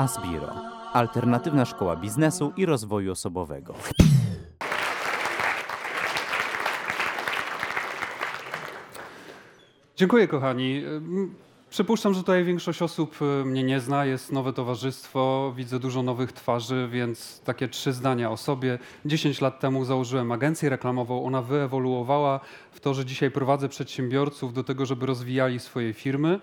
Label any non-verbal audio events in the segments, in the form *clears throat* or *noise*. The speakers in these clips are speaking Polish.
Asbiro, alternatywna szkoła biznesu i rozwoju osobowego. Dziękuję, kochani. Przypuszczam, że tutaj większość osób y, mnie nie zna, jest nowe towarzystwo, widzę dużo nowych twarzy, więc takie trzy zdania o sobie. 10 lat temu założyłem agencję reklamową, ona wyewoluowała w to, że dzisiaj prowadzę przedsiębiorców do tego, żeby rozwijali swoje firmy.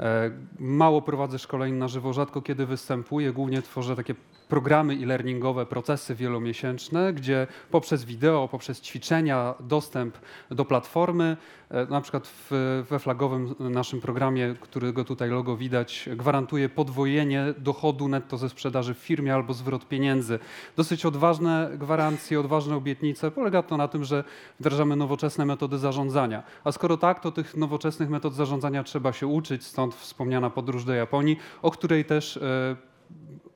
E, Mało prowadzę szkoleń na żywo, rzadko kiedy występuję, głównie tworzę takie programy e-learningowe, procesy wielomiesięczne, gdzie poprzez wideo, poprzez ćwiczenia, dostęp do platformy, e, na przykład w, we flagowym naszym programie, którego tutaj logo widać, gwarantuje podwojenie dochodu netto ze sprzedaży w firmie albo zwrot pieniędzy. Dosyć odważne gwarancje, odważne obietnice. Polega to na tym, że wdrażamy nowoczesne metody zarządzania. A skoro tak, to tych nowoczesnych metod zarządzania trzeba się uczyć, stąd wspomniana podróż do Japonii, o której też e,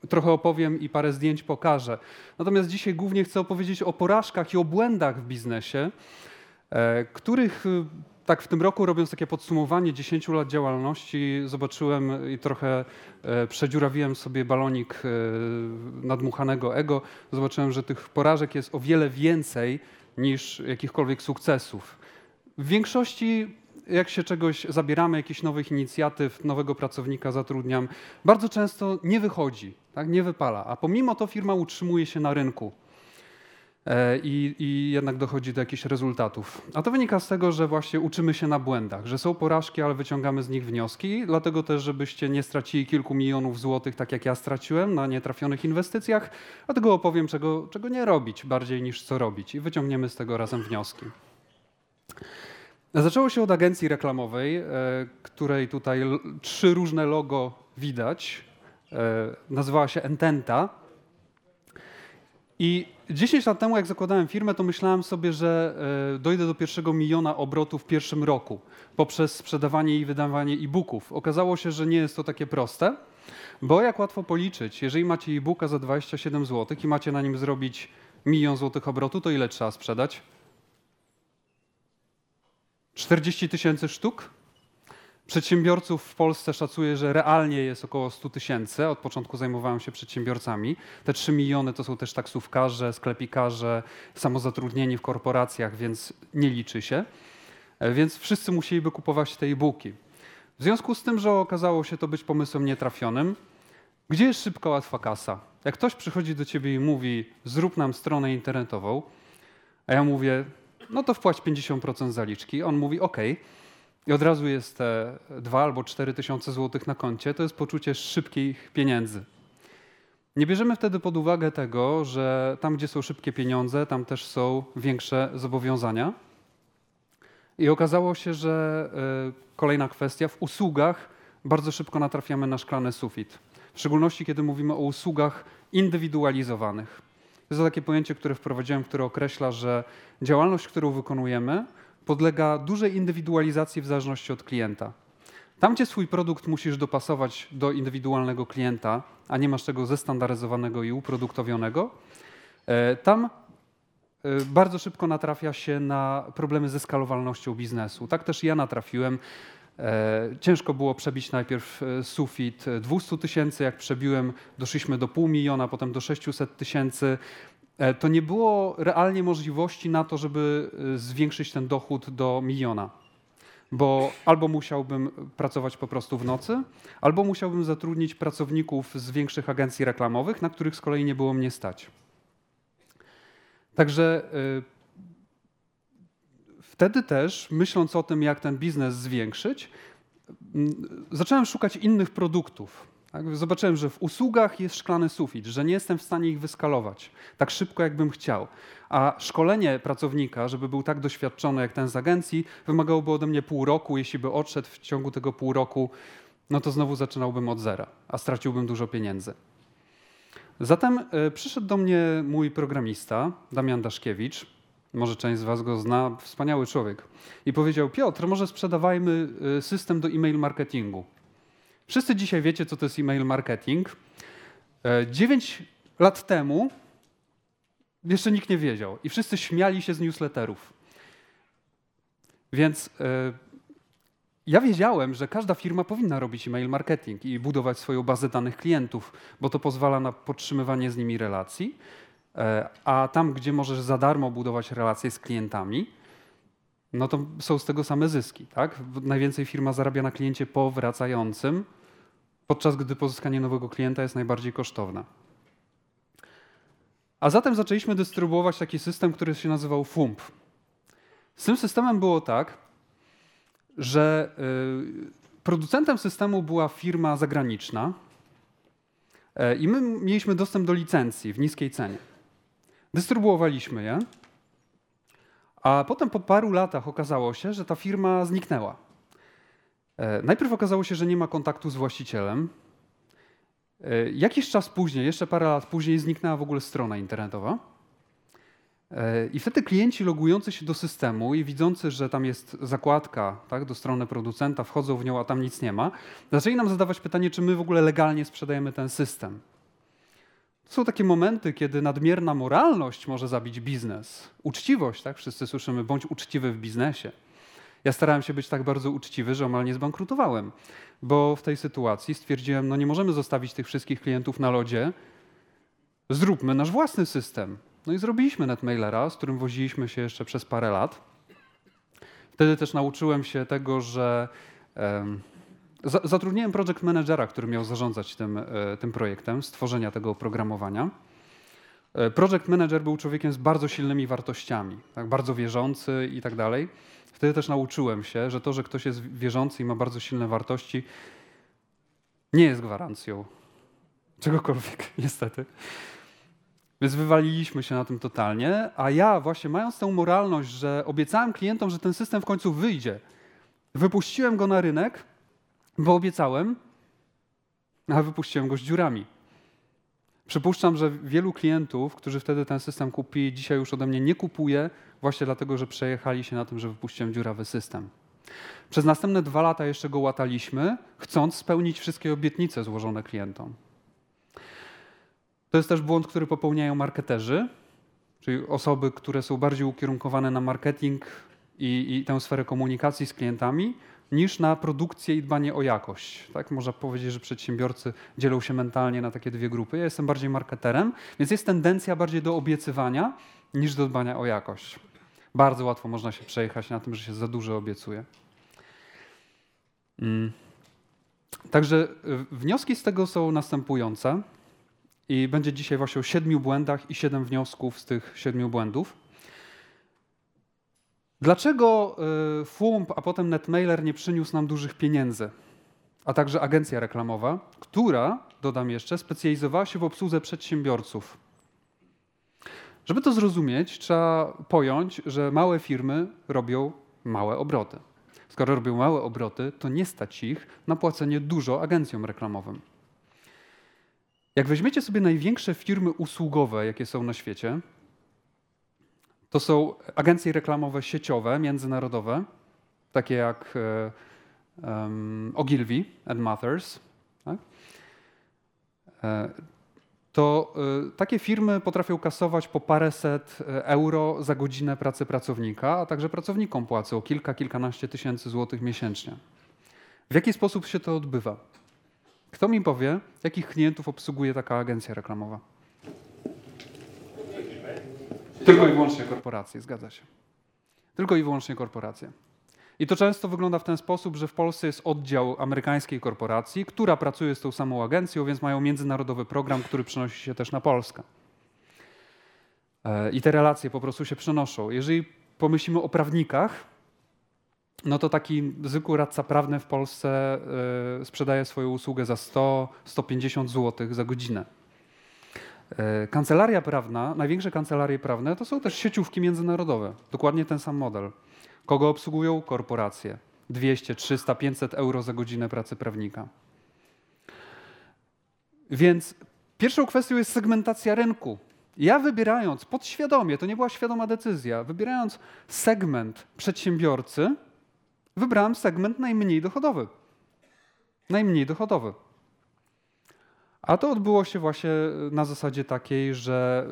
trochę opowiem i parę zdjęć pokażę. Natomiast dzisiaj głównie chcę opowiedzieć o porażkach i o błędach w biznesie, e, których y, tak w tym roku, robiąc takie podsumowanie 10 lat działalności, zobaczyłem i trochę e, przedziurawiłem sobie balonik e, nadmuchanego ego. Zobaczyłem, że tych porażek jest o wiele więcej niż jakichkolwiek sukcesów. W większości jak się czegoś zabieramy, jakichś nowych inicjatyw, nowego pracownika zatrudniam, bardzo często nie wychodzi, tak, nie wypala, a pomimo to firma utrzymuje się na rynku e, i, i jednak dochodzi do jakichś rezultatów. A to wynika z tego, że właśnie uczymy się na błędach, że są porażki, ale wyciągamy z nich wnioski, dlatego też, żebyście nie stracili kilku milionów złotych, tak jak ja straciłem na nietrafionych inwestycjach, dlatego opowiem, czego, czego nie robić bardziej niż co robić i wyciągniemy z tego razem wnioski. Zaczęło się od agencji reklamowej, e, której tutaj trzy różne logo widać. E, Nazywała się Ententa. I 10 lat temu, jak zakładałem firmę, to myślałem sobie, że e, dojdę do pierwszego miliona obrotów w pierwszym roku poprzez sprzedawanie i wydawanie e-booków. Okazało się, że nie jest to takie proste, bo jak łatwo policzyć, jeżeli macie e-booka za 27 zł i macie na nim zrobić milion złotych obrotu, to ile trzeba sprzedać? 40 tysięcy sztuk. Przedsiębiorców w Polsce szacuje, że realnie jest około 100 tysięcy. Od początku zajmowałem się przedsiębiorcami. Te 3 miliony to są też taksówkarze, sklepikarze, samozatrudnieni w korporacjach, więc nie liczy się. E, Więc wszyscy musieliby kupować te e-booki. W związku z tym, że okazało się to być pomysłem nietrafionym, gdzie jest szybka, łatwa kasa? Jak ktoś przychodzi do ciebie i mówi, zrób nam stronę internetową, a ja mówię, no to wpłać 50% zaliczki. On mówi OK. I od razu jest te 2 albo 4 tysiące złotych na koncie. To jest poczucie szybkich pieniędzy. Nie bierzemy wtedy pod uwagę tego, że tam, gdzie są szybkie pieniądze, tam też są większe zobowiązania. I okazało się, że y, kolejna kwestia, w usługach bardzo szybko natrafiamy na szklany sufit. W szczególności, kiedy mówimy o usługach indywidualizowanych. To jest takie pojęcie, które wprowadziłem, które określa, że działalność, którą wykonujemy, podlega dużej indywidualizacji w zależności od klienta. Tam, gdzie swój produkt musisz dopasować do indywidualnego klienta, a nie masz tego zestandaryzowanego i uproduktowionego, e, tam e, bardzo szybko natrafia się na problemy ze skalowalnością biznesu. Tak też ja natrafiłem. E, Ciężko było przebić najpierw e, sufit 200 tysięcy, jak przebiłem, doszliśmy do pół miliona, potem do 600 tysięcy. E, To nie było realnie możliwości na to, żeby zwiększyć ten dochód do miliona. Bo albo musiałbym pracować po prostu w nocy, albo musiałbym zatrudnić pracowników z większych agencji reklamowych, na których z kolei nie było mnie stać. Także wtedy też, myśląc o tym, jak ten biznes zwiększyć, zacząłem szukać innych produktów. Tak? Zobaczyłem, że w usługach jest szklany sufit, że nie jestem w stanie ich wyskalować tak szybko, jakbym chciał. A szkolenie pracownika, żeby był tak doświadczony jak ten z agencji, wymagałoby ode mnie pół roku. Jeśli by odszedł w ciągu tego pół roku, no to znowu zaczynałbym od zera, a straciłbym dużo pieniędzy. Zatem y, przyszedł do mnie mój programista, Damian Daszkiewicz, może część z Was go zna, wspaniały człowiek, i powiedział: Piotr, może sprzedawajmy y, system do e-mail marketingu. Wszyscy dzisiaj wiecie, co to jest e-mail marketing. E, Dziewięć lat temu jeszcze nikt nie wiedział i wszyscy śmiali się z newsletterów. Więc e, ja wiedziałem, że każda firma powinna robić e-mail marketing i budować swoją bazę danych klientów, bo to pozwala na podtrzymywanie z nimi relacji. E, a tam, gdzie możesz za darmo budować relacje z klientami, no to są z tego same zyski. Tak? Najwięcej firma zarabia na kliencie powracającym, podczas gdy pozyskanie nowego klienta jest najbardziej kosztowne. A zatem zaczęliśmy dystrybuować taki system, który się nazywał FUMP. Z tym systemem było tak, że y, producentem systemu była firma zagraniczna e, i my mieliśmy dostęp do licencji w niskiej cenie. Dystrybuowaliśmy je, a potem po paru latach okazało się, że ta firma zniknęła. E, najpierw okazało się, że nie ma kontaktu z właścicielem. E, jakiś czas później, jeszcze parę lat później, zniknęła w ogóle strona internetowa. E, I wtedy klienci logujący się do systemu i widzący, że tam jest zakładka tak, do strony producenta, wchodzą w nią, a tam nic nie ma, zaczęli nam zadawać pytanie, czy my w ogóle legalnie sprzedajemy ten system. Są takie momenty, kiedy nadmierna moralność może zabić biznes. Uczciwość, tak? Wszyscy słyszymy, bądź uczciwy w biznesie. Ja starałem się być tak bardzo uczciwy, że omal nie zbankrutowałem, bo w tej sytuacji stwierdziłem, no nie możemy zostawić tych wszystkich klientów na lodzie, zróbmy nasz własny system. No i zrobiliśmy netmailera, z którym woziliśmy się jeszcze przez parę lat. Wtedy też nauczyłem się tego, że zatrudniłem project managera, który miał zarządzać tym, e, tym projektem, stworzenia tego oprogramowania. E, project manager był człowiekiem z bardzo silnymi wartościami, tak, bardzo wierzący i tak dalej. Wtedy też nauczyłem się, że to, że ktoś jest wierzący i ma bardzo silne wartości, nie jest gwarancją czegokolwiek, *laughs* niestety. Więc wywaliliśmy się na tym totalnie, a ja właśnie mając tę moralność, że obiecałem klientom, że ten system w końcu wyjdzie, wypuściłem go na rynek, bo obiecałem, a wypuściłem go z dziurami. Przypuszczam, że wielu klientów, którzy wtedy ten system kupili, dzisiaj już ode mnie nie kupuje, właśnie dlatego, że przejechali się na tym, że wypuściłem dziurawy system. Przez następne dwa lata jeszcze go łataliśmy, chcąc spełnić wszystkie obietnice złożone klientom. To jest też błąd, który popełniają marketerzy, czyli osoby, które są bardziej ukierunkowane na marketing i, i tę sferę komunikacji z klientami, niż na produkcję i dbanie o jakość. Tak? Można powiedzieć, że przedsiębiorcy dzielą się mentalnie na takie dwie grupy. Ja jestem bardziej marketerem, więc jest tendencja bardziej do obiecywania niż do dbania o jakość. Bardzo łatwo można się przejechać na tym, że się za dużo obiecuje. Mm. Także y, wnioski z tego są następujące. I będzie dzisiaj właśnie o siedmiu błędach i siedem wniosków z tych siedmiu błędów. Dlaczego y, FUMP, a potem Netmailer nie przyniósł nam dużych pieniędzy? A także agencja reklamowa, która, dodam jeszcze, specjalizowała się w obsłudze przedsiębiorców. Żeby to zrozumieć, trzeba pojąć, że małe firmy robią małe obroty. Skoro robią małe obroty, to nie stać ich na płacenie dużo agencjom reklamowym. Jak weźmiecie sobie największe firmy usługowe, jakie są na świecie, to są agencje reklamowe sieciowe, międzynarodowe, takie jak um, Ogilvy and Mathers. Tak? E, to y, takie firmy potrafią kasować po paręset euro za godzinę pracy pracownika, a także pracownikom płacą kilka, kilkanaście tysięcy złotych miesięcznie. W jaki sposób się to odbywa? Kto mi powie, jakich klientów obsługuje taka agencja reklamowa? Tylko i wyłącznie korporacje, zgadza się. Tylko i wyłącznie korporacje. I to często wygląda w ten sposób, że w Polsce jest oddział amerykańskiej korporacji, która pracuje z tą samą agencją, więc mają międzynarodowy program, który przenosi się też na Polskę. E, I te relacje po prostu się przenoszą. Jeżeli pomyślimy o prawnikach, no to taki zwykły radca prawny w Polsce y, sprzedaje swoją usługę za 100-150 zł za godzinę. Y, kancelaria prawna, największe kancelarie prawne to są też sieciówki międzynarodowe. Dokładnie ten sam model. Kogo obsługują? Korporacje. 200, 300, 500 euro za godzinę pracy prawnika. Więc pierwszą kwestią jest segmentacja rynku. Ja wybierając podświadomie, to nie była świadoma decyzja, wybierając segment przedsiębiorcy, wybrałem segment najmniej dochodowy. Najmniej dochodowy. A to odbyło się właśnie na zasadzie takiej, że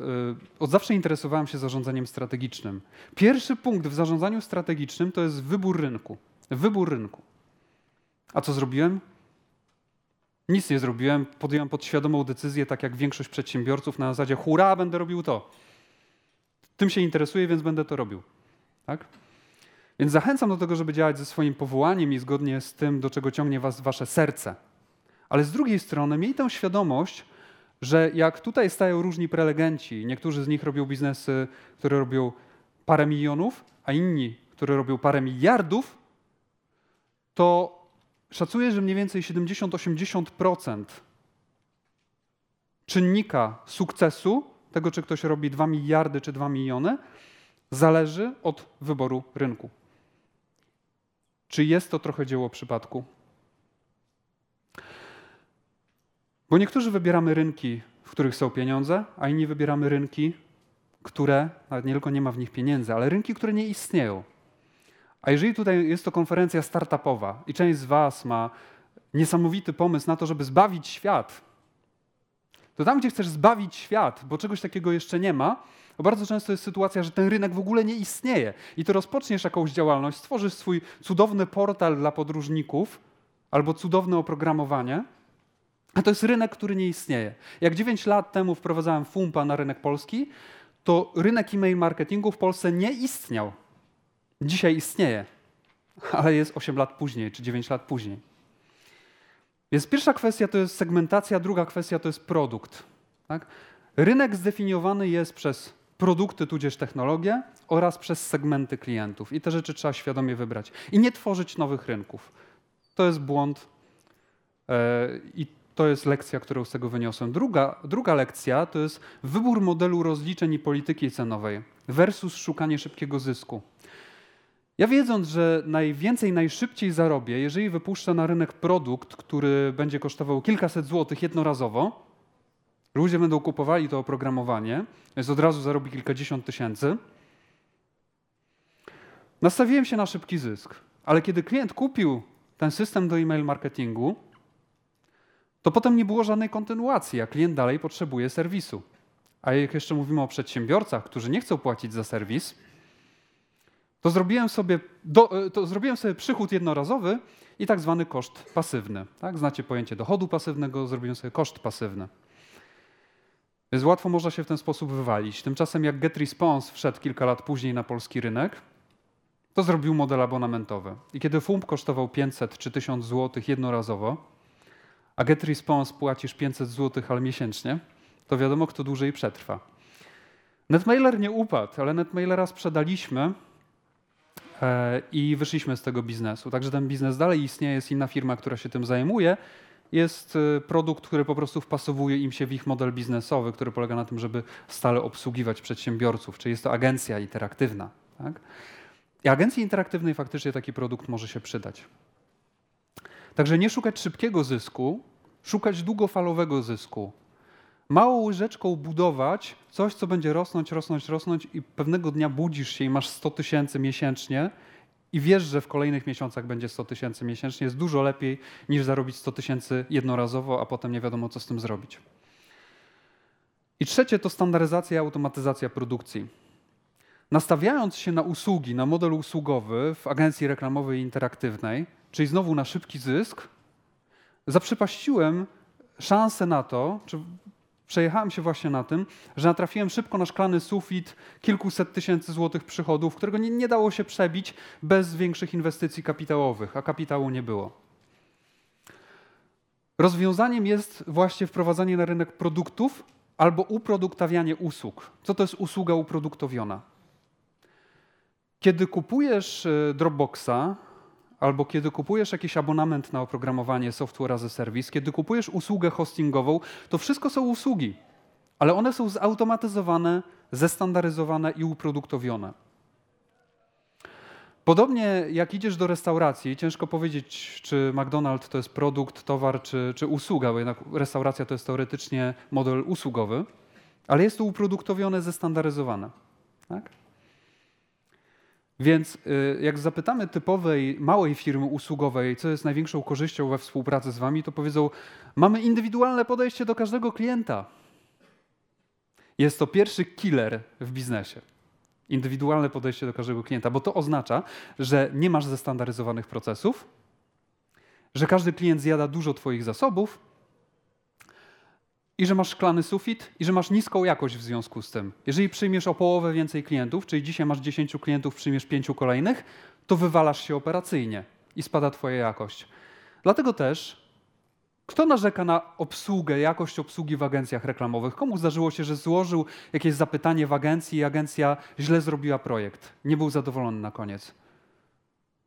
y, od zawsze interesowałem się zarządzaniem strategicznym. Pierwszy punkt w zarządzaniu strategicznym to jest wybór rynku. Wybór rynku. A co zrobiłem? Nic nie zrobiłem. Podjąłem podświadomą decyzję, tak jak większość przedsiębiorców, na zasadzie hurra, będę robił to. Tym się interesuję, więc będę to robił. Tak? Więc zachęcam do tego, żeby działać ze swoim powołaniem i zgodnie z tym, do czego ciągnie was wasze serce. Ale z drugiej strony miej tę świadomość, że jak tutaj stają różni prelegenci, niektórzy z nich robią biznesy, które robią parę milionów, a inni, które robią parę miliardów, to szacuję, że mniej więcej 70-80% czynnika sukcesu, tego czy ktoś robi 2 miliardy czy 2 miliony, zależy od wyboru rynku. Czy jest to trochę dzieło przypadku? Bo niektórzy wybieramy rynki, w których są pieniądze, a inni wybieramy rynki, które, nawet nie tylko nie ma w nich pieniędzy, ale rynki, które nie istnieją. A jeżeli tutaj jest to konferencja startupowa i część z Was ma niesamowity pomysł na to, żeby zbawić świat, to tam, gdzie chcesz zbawić świat, bo czegoś takiego jeszcze nie ma, to bardzo często jest sytuacja, że ten rynek w ogóle nie istnieje. I to rozpoczniesz jakąś działalność, stworzysz swój cudowny portal dla podróżników albo cudowne oprogramowanie, a to jest rynek, który nie istnieje. Jak 9 lat temu wprowadzałem FUMPA na rynek polski, to rynek e-mail marketingu w Polsce nie istniał. Dzisiaj istnieje, ale jest 8 lat później, czy 9 lat później. Więc pierwsza kwestia to jest segmentacja, druga kwestia to jest produkt. Tak? Rynek zdefiniowany jest przez produkty tudzież technologie oraz przez segmenty klientów. I te rzeczy trzeba świadomie wybrać. I nie tworzyć nowych rynków. To jest błąd yy, i to jest lekcja, którą z tego wyniosłem. Druga, druga lekcja to jest wybór modelu rozliczeń i polityki cenowej versus szukanie szybkiego zysku. Ja wiedząc, że najwięcej, najszybciej zarobię, jeżeli wypuszczę na rynek produkt, który będzie kosztował kilkaset złotych jednorazowo, ludzie będą kupowali to oprogramowanie, więc od razu zarobi kilkadziesiąt tysięcy, nastawiłem się na szybki zysk. Ale kiedy klient kupił ten system do e-mail marketingu, to potem nie było żadnej kontynuacji, a klient dalej potrzebuje serwisu. A jak jeszcze mówimy o przedsiębiorcach, którzy nie chcą płacić za serwis, to zrobiłem sobie, do, e, to zrobiłem sobie przychód jednorazowy i tak zwany koszt pasywny. Tak? Znacie pojęcie dochodu pasywnego, zrobiłem sobie koszt pasywny. Więc łatwo można się w ten sposób wywalić. Tymczasem jak GetResponse wszedł kilka lat później na polski rynek, to zrobił model abonamentowy. I kiedy FUMP kosztował 500 czy 1000 zł jednorazowo, a GetResponse płacisz 500 zł, ale miesięcznie, to wiadomo, kto dłużej przetrwa. Netmailer nie upadł, ale Netmailera sprzedaliśmy e, i wyszliśmy z tego biznesu. Także ten biznes dalej istnieje, jest inna firma, która się tym zajmuje. Jest e, produkt, który po prostu wpasowuje im się w ich model biznesowy, który polega na tym, żeby stale obsługiwać przedsiębiorców, czyli jest to agencja interaktywna. Tak? I agencji interaktywnej faktycznie taki produkt może się przydać. Także nie szukać szybkiego zysku, szukać długofalowego zysku. Małą łyżeczką budować coś, co będzie rosnąć, rosnąć, rosnąć i pewnego dnia budzisz się i masz 100 tysięcy miesięcznie i wiesz, że w kolejnych miesiącach będzie 100 tysięcy miesięcznie, jest dużo lepiej niż zarobić 100 tysięcy jednorazowo, a potem nie wiadomo, co z tym zrobić. I trzecie to standaryzacja i automatyzacja produkcji. Nastawiając się na usługi, na model usługowy w agencji reklamowej interaktywnej, czyli znowu na szybki zysk, zaprzepaściłem szansę na to, czy przejechałem się właśnie na tym, że natrafiłem szybko na szklany sufit kilkuset tysięcy złotych przychodów, którego nie, nie dało się przebić bez większych inwestycji kapitałowych, a kapitału nie było. Rozwiązaniem jest właśnie wprowadzanie na rynek produktów albo uproduktawianie usług. Co to jest usługa uproduktowiona? Kiedy kupujesz e, Dropboxa, albo kiedy kupujesz jakiś abonament na oprogramowanie software as a service, kiedy kupujesz usługę hostingową, to wszystko są usługi, ale one są zautomatyzowane, zestandaryzowane i uproduktowione. Podobnie jak idziesz do restauracji, ciężko powiedzieć, czy McDonald's to jest produkt, towar czy, czy usługa, bo jednak restauracja to jest teoretycznie model usługowy, ale jest to uproduktowione, zestandaryzowane. Tak? Więc y, jak zapytamy typowej małej firmy usługowej, co jest największą korzyścią we współpracy z wami, to powiedzą: Mamy indywidualne podejście do każdego klienta. Jest to pierwszy killer w biznesie. Indywidualne podejście do każdego klienta, bo to oznacza, że nie masz zestandaryzowanych procesów, że każdy klient zjada dużo Twoich zasobów i że masz szklany sufit i że masz niską jakość w związku z tym. Jeżeli przyjmiesz o połowę więcej klientów, czyli dzisiaj masz 10 klientów, przyjmiesz 5 kolejnych, to wywalasz się operacyjnie i spada Twoja jakość. Dlatego też, kto narzeka na obsługę, jakość obsługi w agencjach reklamowych? Komu zdarzyło się, że złożył jakieś zapytanie w agencji i agencja źle zrobiła projekt? Nie był zadowolony na koniec.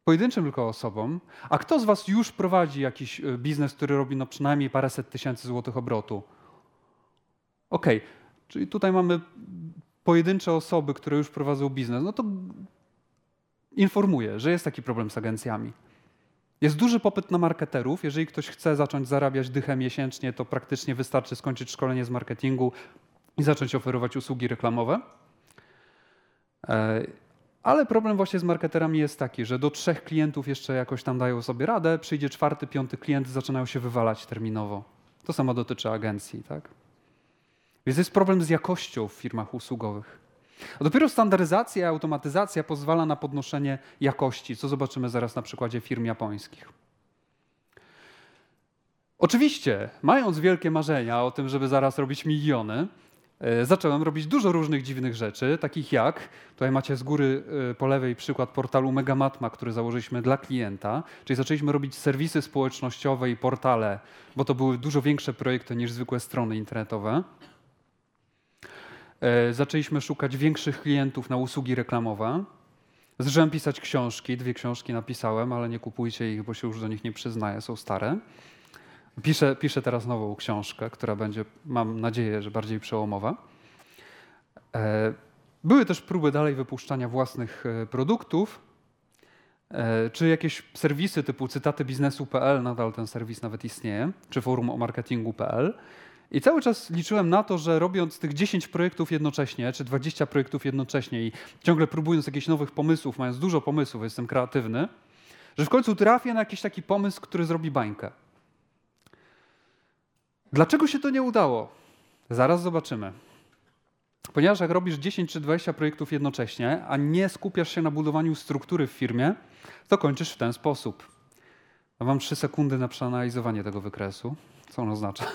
Pojedynczym tylko osobom. A kto z Was już prowadzi jakiś y, biznes, który robi no przynajmniej paręset tysięcy złotych obrotu? Okej, czyli tutaj mamy pojedyncze osoby, które już prowadzą biznes. No to informuję, że jest taki problem z agencjami. Jest duży popyt na marketerów. Jeżeli ktoś chce zacząć zarabiać dychę miesięcznie, to praktycznie wystarczy skończyć szkolenie z marketingu i zacząć oferować usługi reklamowe. E, Ale problem właśnie z marketerami jest taki, że do trzech klientów jeszcze jakoś tam dają sobie radę, przyjdzie czwarty, piąty klient, zaczynają się wywalać terminowo. To samo dotyczy agencji, tak? Więc jest problem z jakością w firmach usługowych. A dopiero standaryzacja i automatyzacja pozwala na podnoszenie jakości, co zobaczymy zaraz na przykładzie firm japońskich. Oczywiście, mając wielkie marzenia o tym, żeby zaraz robić miliony, e, zacząłem robić dużo różnych dziwnych rzeczy, takich jak, tutaj macie z góry e, po lewej przykład portalu Megamatma, który założyliśmy dla klienta, czyli zaczęliśmy robić serwisy społecznościowe i portale, bo to były dużo większe projekty niż zwykłe strony internetowe. E, Zaczęliśmy szukać większych klientów na usługi reklamowe. Zacząłem pisać książki, dwie książki napisałem, ale nie kupujcie ich, bo się już do nich nie przyznaję, są stare. Piszę, piszę teraz nową książkę, która będzie, mam nadzieję, że bardziej przełomowa. E, Były też próby dalej wypuszczania własnych e, produktów, czy jakieś serwisy typu cytatybiznesu.pl, nadal ten serwis nawet istnieje, czy forum o marketingu.pl. I cały czas liczyłem na to, że robiąc tych 10 projektów jednocześnie, czy 20 projektów jednocześnie i ciągle próbując jakichś nowych pomysłów, mając dużo pomysłów, jestem kreatywny, że w końcu trafię na jakiś taki pomysł, który zrobi bańkę. Dlaczego się to nie udało? Zaraz zobaczymy. Ponieważ jak robisz 10 czy 20 projektów jednocześnie, a nie skupiasz się na budowaniu struktury w firmie, to kończysz w ten sposób. Mam 3 sekundy na przeanalizowanie tego wykresu. Co on oznacza?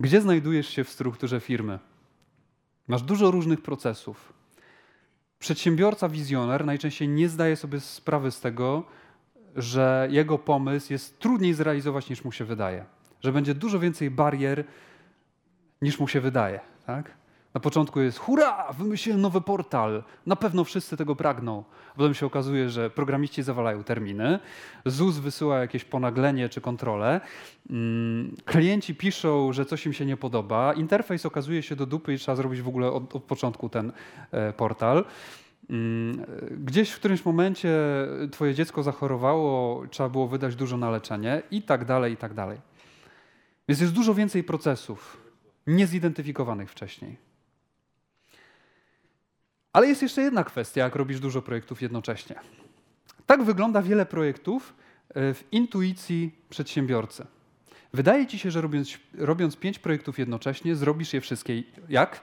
Gdzie znajdujesz się w strukturze firmy? Masz dużo różnych procesów. Przedsiębiorca, wizjoner najczęściej nie zdaje sobie sprawy z tego, że jego pomysł jest trudniej zrealizować niż mu się wydaje. Że będzie dużo więcej barier niż mu się wydaje. Tak? Na początku jest hurra, wymyśliłem nowy portal, na pewno wszyscy tego pragną. Potem się okazuje, że programiści zawalają terminy, ZUS wysyła jakieś ponaglenie czy kontrolę, mm, klienci piszą, że coś im się nie podoba, interfejs okazuje się do dupy i trzeba zrobić w ogóle od, od początku ten e, portal. Mm, Gdzieś w którymś momencie twoje dziecko zachorowało, trzeba było wydać dużo na leczenie i tak dalej, i tak dalej. Więc jest dużo więcej procesów niezidentyfikowanych wcześniej. Ale jest jeszcze jedna kwestia, jak robisz dużo projektów jednocześnie. Tak wygląda wiele projektów e, w intuicji przedsiębiorcy. Wydaje ci się, że robiąc, robiąc pięć projektów jednocześnie, zrobisz je wszystkie jak?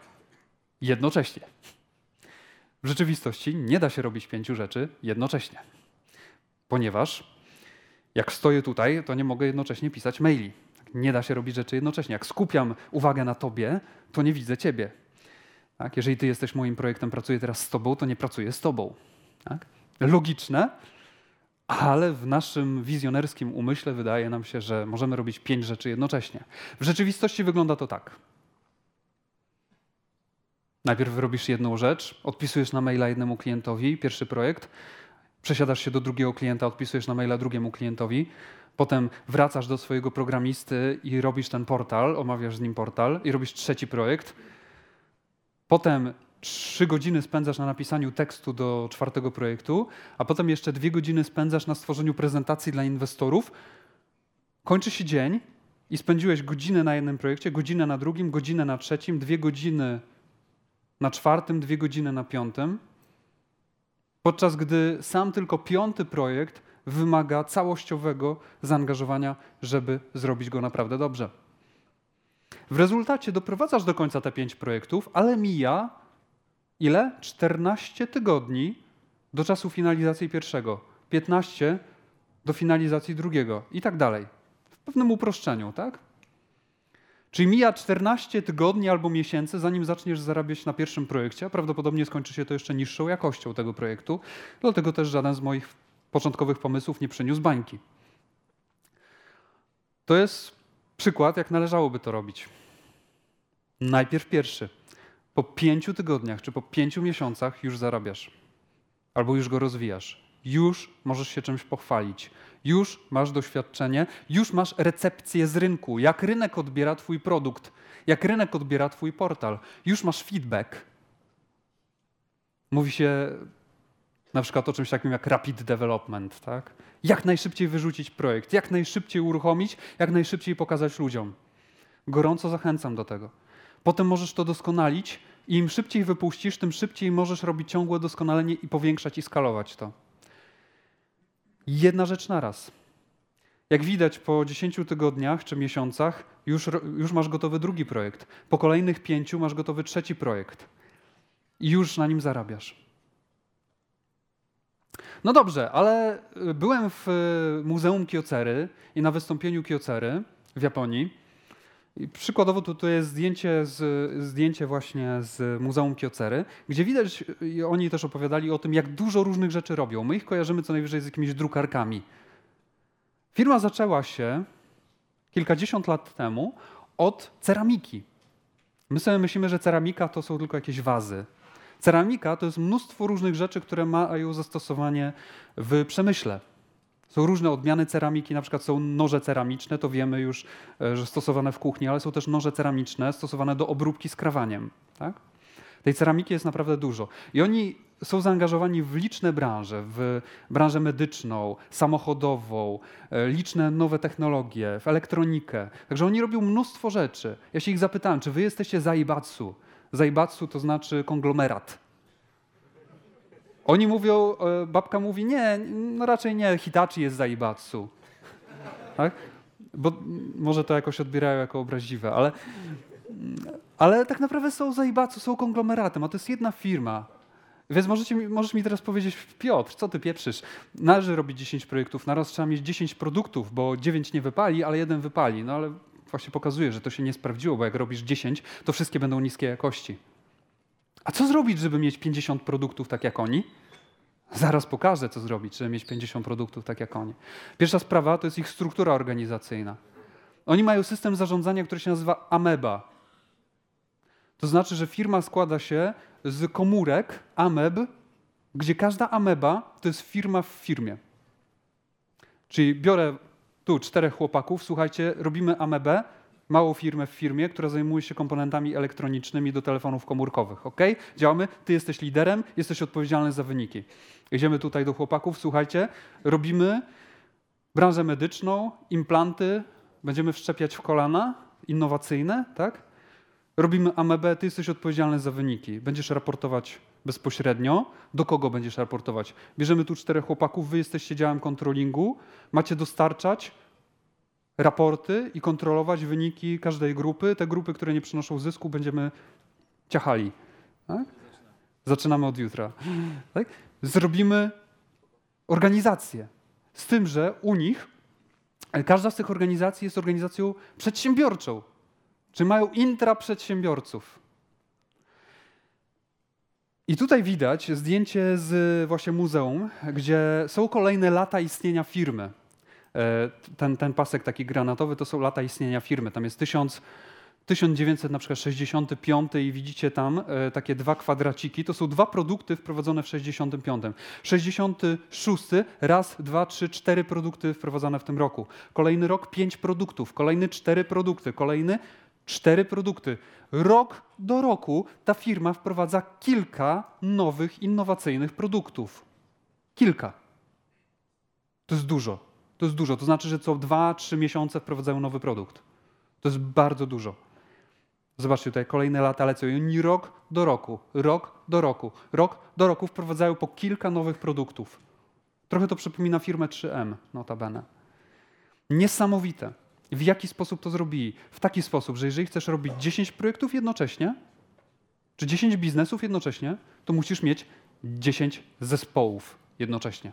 Jednocześnie. W rzeczywistości nie da się robić pięciu rzeczy jednocześnie, ponieważ jak stoję tutaj, to nie mogę jednocześnie pisać maili. Nie da się robić rzeczy jednocześnie. Jak skupiam uwagę na tobie, to nie widzę ciebie. Tak? Jeżeli ty jesteś moim projektem, pracuję teraz z tobą, to nie pracuję z tobą. Tak? Logiczne, ale w naszym wizjonerskim umyśle wydaje nam się, że możemy robić pięć rzeczy jednocześnie. W rzeczywistości wygląda to tak. Najpierw robisz jedną rzecz, odpisujesz na maila jednemu klientowi, pierwszy projekt, przesiadasz się do drugiego klienta, odpisujesz na maila drugiemu klientowi, potem wracasz do swojego programisty i robisz ten portal, omawiasz z nim portal i robisz trzeci projekt. Potem trzy godziny spędzasz na napisaniu tekstu do czwartego projektu, a potem jeszcze dwie godziny spędzasz na stworzeniu prezentacji dla inwestorów. Kończy się dzień i spędziłeś godzinę na jednym projekcie, godzinę na drugim, godzinę na trzecim, dwie godziny na czwartym, dwie godziny na piątym, podczas gdy sam tylko piąty projekt wymaga całościowego zaangażowania, żeby zrobić go naprawdę dobrze. W rezultacie doprowadzasz do końca te pięć projektów, ale mija ile? 14 tygodni do czasu finalizacji pierwszego. 15 do finalizacji drugiego i tak dalej. W pewnym uproszczeniu, tak? Czyli mija 14 tygodni albo miesięcy, zanim zaczniesz zarabiać na pierwszym projekcie, a prawdopodobnie skończy się to jeszcze niższą jakością tego projektu. Dlatego też żaden z moich początkowych pomysłów nie przyniósł bańki. To jest przykład, jak należałoby to robić. Najpierw pierwszy. Po pięciu tygodniach czy po pięciu miesiącach już zarabiasz. Albo już go rozwijasz. Już możesz się czymś pochwalić. Już masz doświadczenie, już masz recepcję z rynku. Jak rynek odbiera Twój produkt, jak rynek odbiera Twój portal. Już masz feedback. Mówi się na przykład o czymś takim jak rapid development. Tak? Jak najszybciej wyrzucić projekt, jak najszybciej uruchomić, jak najszybciej pokazać ludziom. Gorąco zachęcam do tego. Potem możesz to doskonalić i im szybciej wypuścisz, tym szybciej możesz robić ciągłe doskonalenie i powiększać i skalować to. Jedna rzecz na raz. Jak widać, po 10 tygodniach czy miesiącach już, już masz gotowy drugi projekt. Po kolejnych pięciu masz gotowy trzeci projekt. I już na nim zarabiasz. No dobrze, ale y, byłem w y, Muzeum Kyocery i na wystąpieniu Kyocery w Japonii. I przykładowo to jest zdjęcie, z, zdjęcie właśnie z Muzeum Kyocery, gdzie widać, oni też opowiadali o tym, jak dużo różnych rzeczy robią. My ich kojarzymy co najwyżej z jakimiś drukarkami. Firma zaczęła się kilkadziesiąt lat temu od ceramiki. My sobie myślimy, że ceramika to są tylko jakieś wazy. Ceramika to jest mnóstwo różnych rzeczy, które mają zastosowanie w przemyśle. Są różne odmiany ceramiki, na przykład są noże ceramiczne, to wiemy już, e, że stosowane w kuchni, ale są też noże ceramiczne stosowane do obróbki skrawaniem. Tak? Tej ceramiki jest naprawdę dużo. I oni są zaangażowani w liczne branże, w branżę medyczną, samochodową, e, liczne nowe technologie, w elektronikę. Także oni robią mnóstwo rzeczy. Ja się ich zapytałem, czy wy jesteście Zaibatsu? Zaibatsu to znaczy konglomerat. Oni mówią, e, babka mówi, nie, no raczej nie, Hitachi jest Zaibatsu. Tak? Bo może to jakoś odbierają jako obraźliwe, ale, ale tak naprawdę są Zaibatsu, są konglomeratem, a to jest jedna firma. Więc możecie, możesz mi teraz powiedzieć, Piotr, co ty pieprzysz? Należy robić 10 projektów, naraz trzeba mieć 10 produktów, bo 9 nie wypali, ale jeden wypali. No ale właśnie pokazuje, że to się nie sprawdziło, bo jak robisz 10, to wszystkie będą niskiej jakości. A co zrobić, żeby mieć 50 produktów tak jak oni? Zaraz pokażę, co zrobić, żeby mieć 50 produktów tak jak oni. Pierwsza sprawa to jest ich struktura organizacyjna. Oni mają system zarządzania, który się nazywa Ameba. To znaczy, że firma składa się z komórek ameb, gdzie każda ameba to jest firma w firmie. Czyli biorę tu czterech chłopaków, słuchajcie, robimy amebę, małą firmę w firmie, która zajmuje się komponentami elektronicznymi do telefonów komórkowych. Ok? Działamy, ty jesteś liderem, jesteś odpowiedzialny za wyniki. Idziemy tutaj do chłopaków, słuchajcie, robimy branżę medyczną, implanty, będziemy wszczepiać w kolana, innowacyjne, tak? Robimy amebę, ty jesteś odpowiedzialny za wyniki. Będziesz raportować bezpośrednio. Do kogo będziesz raportować? Bierzemy tu czterech chłopaków, wy jesteście działem kontrolingu, macie dostarczać raporty i kontrolować wyniki każdej grupy. Te grupy, które nie przynoszą zysku, będziemy ciachali. Tak? Zaczynamy od jutra. Tak? Zrobimy organizację. Z tym, że u nich każda z tych organizacji jest organizacją przedsiębiorczą. Czy mają intraprzedsiębiorców. I tutaj widać zdjęcie z właśnie muzeum, gdzie są kolejne lata istnienia firmy. E, ten, ten pasek taki granatowy to są lata istnienia firmy. Tam jest 1000, 1965 i widzicie tam e, takie dwa kwadraciki. To są dwa produkty wprowadzone w 65. 66 raz, dwa, trzy, cztery produkty wprowadzone w tym roku. Kolejny rok pięć produktów, kolejny cztery produkty, kolejny cztery produkty. Rok do roku ta firma wprowadza kilka nowych, innowacyjnych produktów. Kilka. To jest dużo. To jest dużo. To znaczy, że co dwa, trzy miesiące wprowadzają nowy produkt. To jest bardzo dużo. Zobaczcie tutaj, kolejne lata lecą i oni rok do roku, rok do roku, rok do roku wprowadzają po kilka nowych produktów. Trochę to przypomina firmę 3M, notabene. Niesamowite. W jaki sposób to zrobili? W taki sposób, że jeżeli chcesz robić 10 projektów jednocześnie, czy 10 biznesów jednocześnie, to musisz mieć 10 zespołów jednocześnie.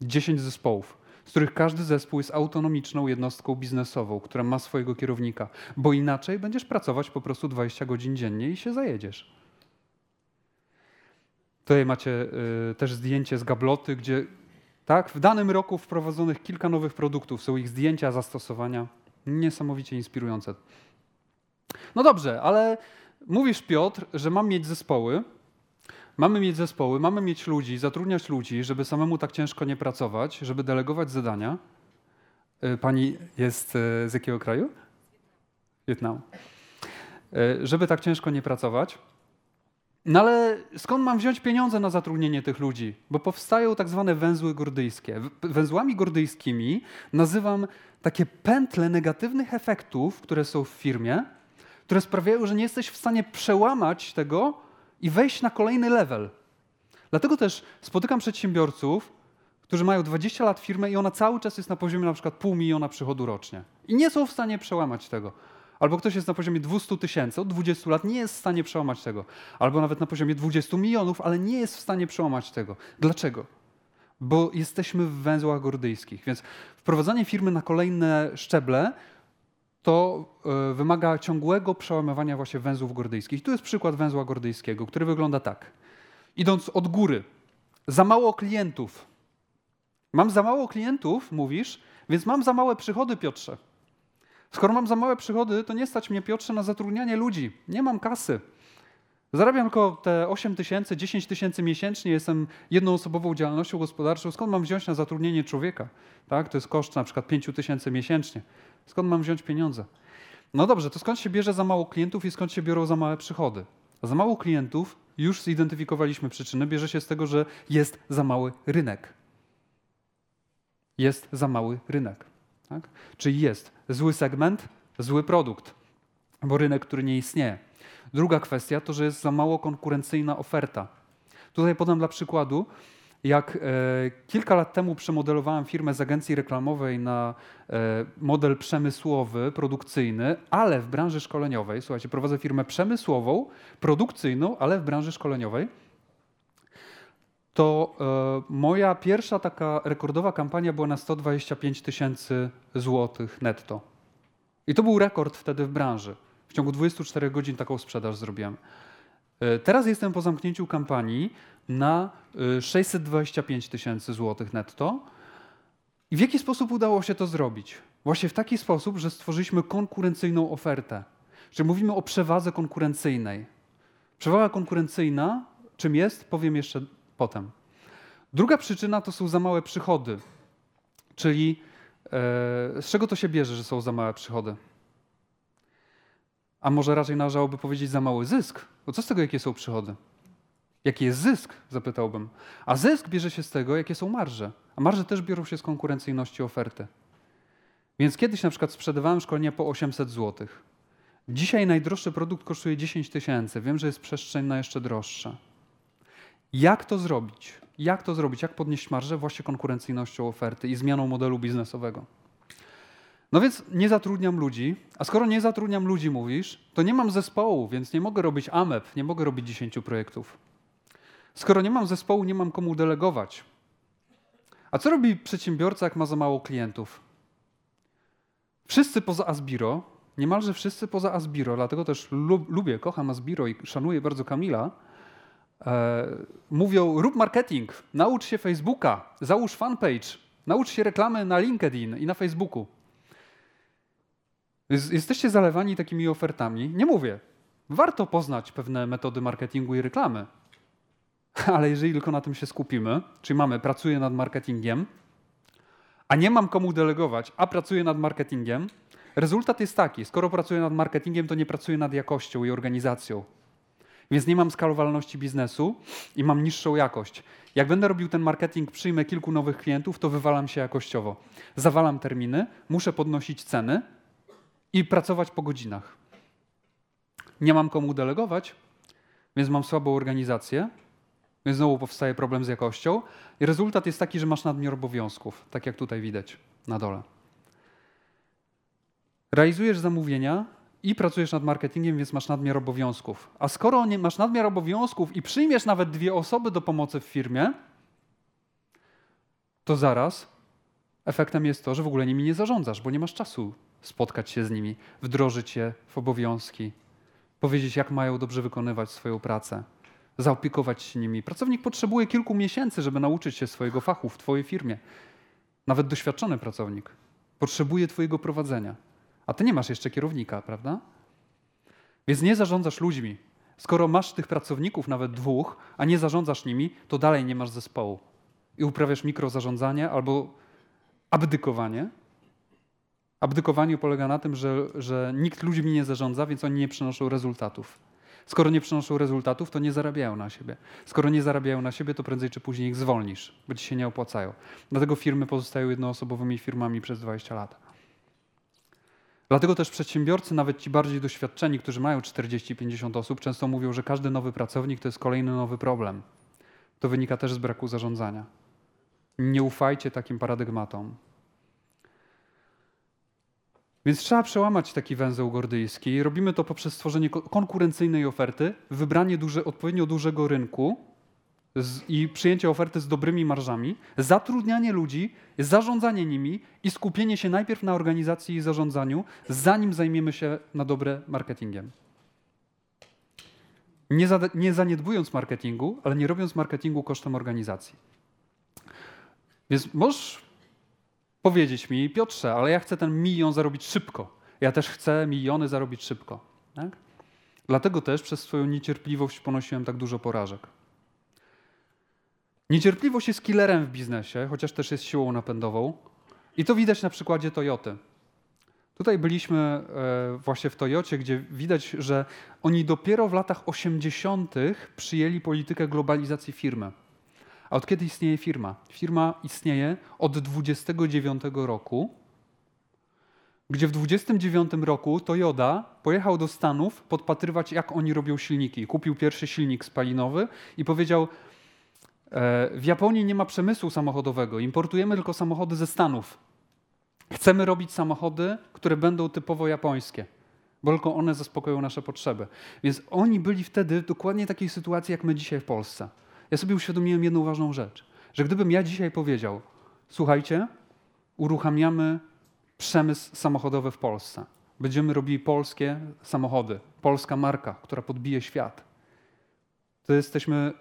10 zespołów, z których każdy zespół jest autonomiczną jednostką biznesową, która ma swojego kierownika, bo inaczej będziesz pracować po prostu 20 godzin dziennie i się zajedziesz. Tutaj macie y, też zdjęcie z gabloty, gdzie tak, w danym roku wprowadzonych kilka nowych produktów, są ich zdjęcia, zastosowania. Niesamowicie inspirujące. No dobrze, ale mówisz Piotr, że mam mieć zespoły. Mamy mieć zespoły, mamy mieć ludzi, zatrudniać ludzi, żeby samemu tak ciężko nie pracować, żeby delegować zadania. Y, Pani jest y, z jakiego kraju? Wietnamu. Y, Żeby tak ciężko nie pracować. No ale skąd mam wziąć pieniądze na zatrudnienie tych ludzi? Bo powstają tak zwane węzły gordyjskie. Węzłami gordyjskimi nazywam takie pętle negatywnych efektów, które są w firmie, które sprawiają, że nie jesteś w stanie przełamać tego i wejść na kolejny level. Dlatego też spotykam przedsiębiorców, którzy mają 20 lat firmę i ona cały czas jest na poziomie na przykład pół miliona przychodu rocznie. I nie są w stanie przełamać tego. Albo ktoś jest na poziomie 200 tysięcy, od 20 lat nie jest w stanie przełamać tego. Albo nawet na poziomie 20 milionów, ale nie jest w stanie przełamać tego. Dlaczego? Bo jesteśmy w węzłach gordyjskich. Więc wprowadzanie firmy na kolejne szczeble to e, wymaga ciągłego przełamywania właśnie węzłów gordyjskich. Tu jest przykład węzła gordyjskiego, który wygląda tak. Idąc od góry, za mało klientów. Mam za mało klientów, mówisz, więc mam za małe przychody, Piotrze. Skoro mam za małe przychody, to nie stać mnie, Piotrze, na zatrudnianie ludzi. Nie mam kasy. Zarabiam tylko te 8 tysięcy, 10 tysięcy miesięcznie, jestem jednoosobową działalnością gospodarczą. Skąd mam wziąć na zatrudnienie człowieka? Tak? To jest koszt na przykład 5 tysięcy miesięcznie. Skąd mam wziąć pieniądze? No dobrze, to skąd się bierze za mało klientów i skąd się biorą za małe przychody? Za mało klientów, już zidentyfikowaliśmy przyczyny, bierze się z tego, że jest za mały rynek. Jest za mały rynek. Tak? Czyli jest zły segment, zły produkt, bo rynek, który nie istnieje. Druga kwestia to, że jest za mało konkurencyjna oferta. Tutaj podam dla przykładu, jak e, kilka lat temu przemodelowałem firmę z agencji reklamowej na e, model przemysłowy, produkcyjny, ale w branży szkoleniowej. Słuchajcie, prowadzę firmę przemysłową, produkcyjną, ale w branży szkoleniowej. To e, moja pierwsza taka rekordowa kampania była na 125 tysięcy złotych netto. I to był rekord wtedy w branży. W ciągu 24 godzin taką sprzedaż zrobiłem. E, Teraz jestem po zamknięciu kampanii na e, 625 tysięcy złotych netto. I w jaki sposób udało się to zrobić? Właśnie w taki sposób, że stworzyliśmy konkurencyjną ofertę. Czyli mówimy o przewadze konkurencyjnej. Przewaga konkurencyjna, czym jest, powiem jeszcze potem. Druga przyczyna to są za małe przychody. Czyli e, z czego to się bierze, że są za małe przychody? A może raczej należałoby powiedzieć za mały zysk? Bo co z tego, jakie są przychody? Jaki jest zysk? Zapytałbym. A zysk bierze się z tego, jakie są marże. A marże też biorą się z konkurencyjności oferty. Więc kiedyś na przykład sprzedawałem szkolenia po 800 zł. Dzisiaj najdroższy produkt kosztuje 10 tysięcy. Wiem, że jest przestrzeń na jeszcze droższe. Jak to zrobić? Jak to zrobić? Jak podnieść marżę? Właśnie konkurencyjnością oferty i zmianą modelu biznesowego. No więc nie zatrudniam ludzi, a skoro nie zatrudniam ludzi, mówisz, to nie mam zespołu, więc nie mogę robić AMEP, nie mogę robić 10 projektów. Skoro nie mam zespołu, nie mam komu delegować. A co robi przedsiębiorca, jak ma za mało klientów? Wszyscy poza Asbiro, niemalże wszyscy poza Asbiro, dlatego też lub, lubię, kocham Asbiro i szanuję bardzo Kamila, mówią rób marketing, naucz się Facebooka, załóż fanpage, naucz się reklamy na LinkedIn i na Facebooku. Jest- Jesteście zalewani takimi ofertami. Nie mówię. Warto poznać pewne metody marketingu i reklamy. *laughs* Ale jeżeli tylko na tym się skupimy, czyli mamy, pracuję nad marketingiem, a nie mam komu delegować, a pracuję nad marketingiem, rezultat jest taki: skoro pracuję nad marketingiem, to nie pracuję nad jakością i organizacją. Więc nie mam skalowalności biznesu i mam niższą jakość. Jak będę robił ten marketing, przyjmę kilku nowych klientów, to wywalam się jakościowo. Zawalam terminy, muszę podnosić ceny, i pracować po godzinach. Nie mam komu delegować, więc mam słabą organizację, więc znowu powstaje problem z jakością. I rezultat jest taki, że masz nadmiar obowiązków, tak jak tutaj widać na dole. Realizujesz zamówienia i pracujesz nad marketingiem, więc masz nadmiar obowiązków. A skoro nie masz nadmiar obowiązków i przyjmiesz nawet dwie osoby do pomocy w firmie, to zaraz efektem jest to, że w ogóle nimi nie zarządzasz, bo nie masz czasu spotkać się z nimi, wdrożyć je w obowiązki, powiedzieć, jak mają dobrze wykonywać swoją pracę, zaopiekować się nimi. Pracownik potrzebuje kilku miesięcy, żeby nauczyć się swojego fachu w Twojej firmie. Nawet doświadczony pracownik potrzebuje Twojego prowadzenia, a Ty nie masz jeszcze kierownika, prawda? Więc nie zarządzasz ludźmi. Skoro masz tych pracowników, nawet dwóch, a nie zarządzasz nimi, to dalej nie masz zespołu. I uprawiasz mikrozarządzanie albo abdykowanie. Abdykowanie polega na tym, że, że nikt ludźmi nie zarządza, więc oni nie przynoszą rezultatów. Skoro nie przynoszą rezultatów, to nie zarabiają na siebie. Skoro nie zarabiają na siebie, to prędzej czy później ich zwolnisz, bo ci się nie opłacają. Dlatego firmy pozostają jednoosobowymi firmami przez 20 lat. Dlatego też przedsiębiorcy, nawet ci bardziej doświadczeni, którzy mają 40-50 osób, często mówią, że każdy nowy pracownik to jest kolejny nowy problem. To wynika też z braku zarządzania. Nie ufajcie takim paradygmatom. Więc trzeba przełamać taki węzeł gordyjski. Robimy to poprzez stworzenie konkurencyjnej oferty, wybranie duże, odpowiednio dużego rynku z, i przyjęcie oferty z dobrymi marżami, zatrudnianie ludzi, zarządzanie nimi i skupienie się najpierw na organizacji i zarządzaniu, zanim zajmiemy się na dobre marketingiem. Nie, za, nie zaniedbując marketingu, ale nie robiąc marketingu kosztem organizacji. Więc możesz powiedzieć mi, Piotrze, ale ja chcę ten milion zarobić szybko. Ja też chcę miliony zarobić szybko. Tak? Dlatego też przez swoją niecierpliwość ponosiłem tak dużo porażek. Niecierpliwość jest killerem w biznesie, chociaż też jest siłą napędową. I to widać na przykładzie Toyoty. Tutaj byliśmy e, właśnie w Toyocie, gdzie widać, że oni dopiero w latach 80. przyjęli politykę globalizacji firmy. A od kiedy istnieje firma? Firma istnieje od 29 roku, gdzie w 29 roku Toyota pojechał do Stanów podpatrywać, jak oni robią silniki. Kupił pierwszy silnik spalinowy i powiedział: W Japonii nie ma przemysłu samochodowego, importujemy tylko samochody ze Stanów. Chcemy robić samochody, które będą typowo japońskie, bo tylko one zaspokoją nasze potrzeby. Więc oni byli wtedy w dokładnie takiej sytuacji, jak my dzisiaj w Polsce ja sobie uświadomiłem jedną ważną rzecz, że gdybym ja dzisiaj powiedział, słuchajcie, uruchamiamy przemysł samochodowy w Polsce, będziemy robili polskie samochody, polska marka, która podbije świat, to jesteśmy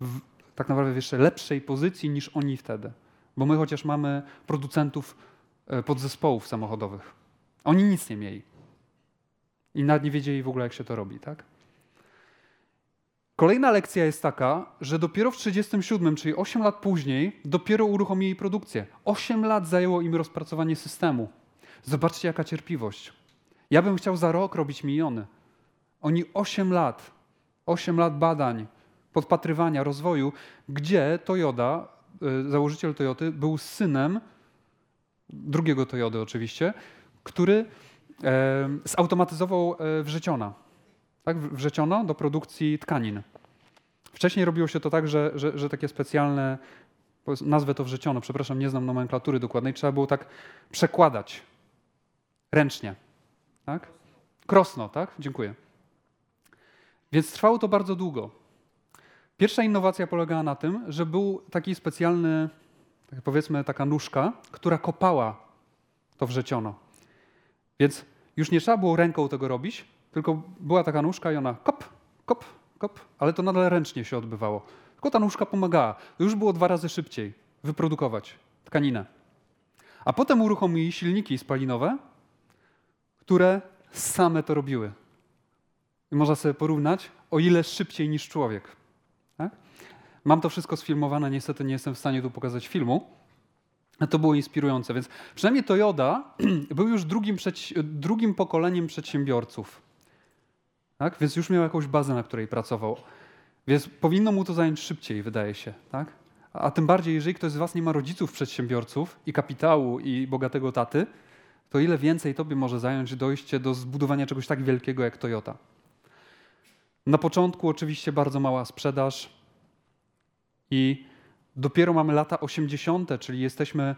w, tak naprawdę w jeszcze lepszej pozycji niż oni wtedy. Bo my chociaż mamy producentów e, podzespołów samochodowych. Oni nic nie mieli. I nawet nie wiedzieli w ogóle, jak się to robi, tak? Kolejna lekcja jest taka, że dopiero w 1937, czyli 8 lat później, dopiero uruchomili produkcję. 8 lat zajęło im rozpracowanie systemu. Zobaczcie, jaka cierpliwość. Ja bym chciał za rok robić miliony. Oni 8 lat, 8 lat badań, podpatrywania, rozwoju, gdzie Toyota, y, założyciel Toyoty, był synem drugiego Toyody oczywiście, który zautomatyzował e, wrzeciona. Tak, wrzeciono do produkcji tkanin. Wcześniej robiło się to tak, że, że, że takie specjalne, nazwę to wrzeciono, przepraszam, nie znam nomenklatury dokładnej, trzeba było tak przekładać ręcznie. Tak? Krosno, tak? Dziękuję. Więc trwało to bardzo długo. Pierwsza innowacja polegała na tym, że był taki specjalny, tak powiedzmy taka nóżka, która kopała to wrzeciono. Więc już nie trzeba było ręką tego robić, tylko była taka nóżka i ona kop, kop, kop, ale to nadal ręcznie się odbywało. Tylko ta nóżka pomagała. Już było dwa razy szybciej wyprodukować tkaninę. A potem uruchomili silniki spalinowe, które same to robiły. I można sobie porównać, o ile szybciej niż człowiek. Mam to wszystko sfilmowane, niestety nie jestem w stanie tu pokazać filmu. To było inspirujące, więc przynajmniej Toyota *clears throat* był już drugim, drugim pokoleniem przedsiębiorców. Tak? Więc już miał jakąś bazę, na której pracował. Więc powinno mu to zająć szybciej, wydaje się. Tak? A tym bardziej, jeżeli ktoś z Was nie ma rodziców przedsiębiorców i kapitału i bogatego taty, to ile więcej tobie może zająć dojście do zbudowania czegoś tak wielkiego jak Toyota. Na początku oczywiście bardzo mała sprzedaż i dopiero mamy lata 80., czyli jesteśmy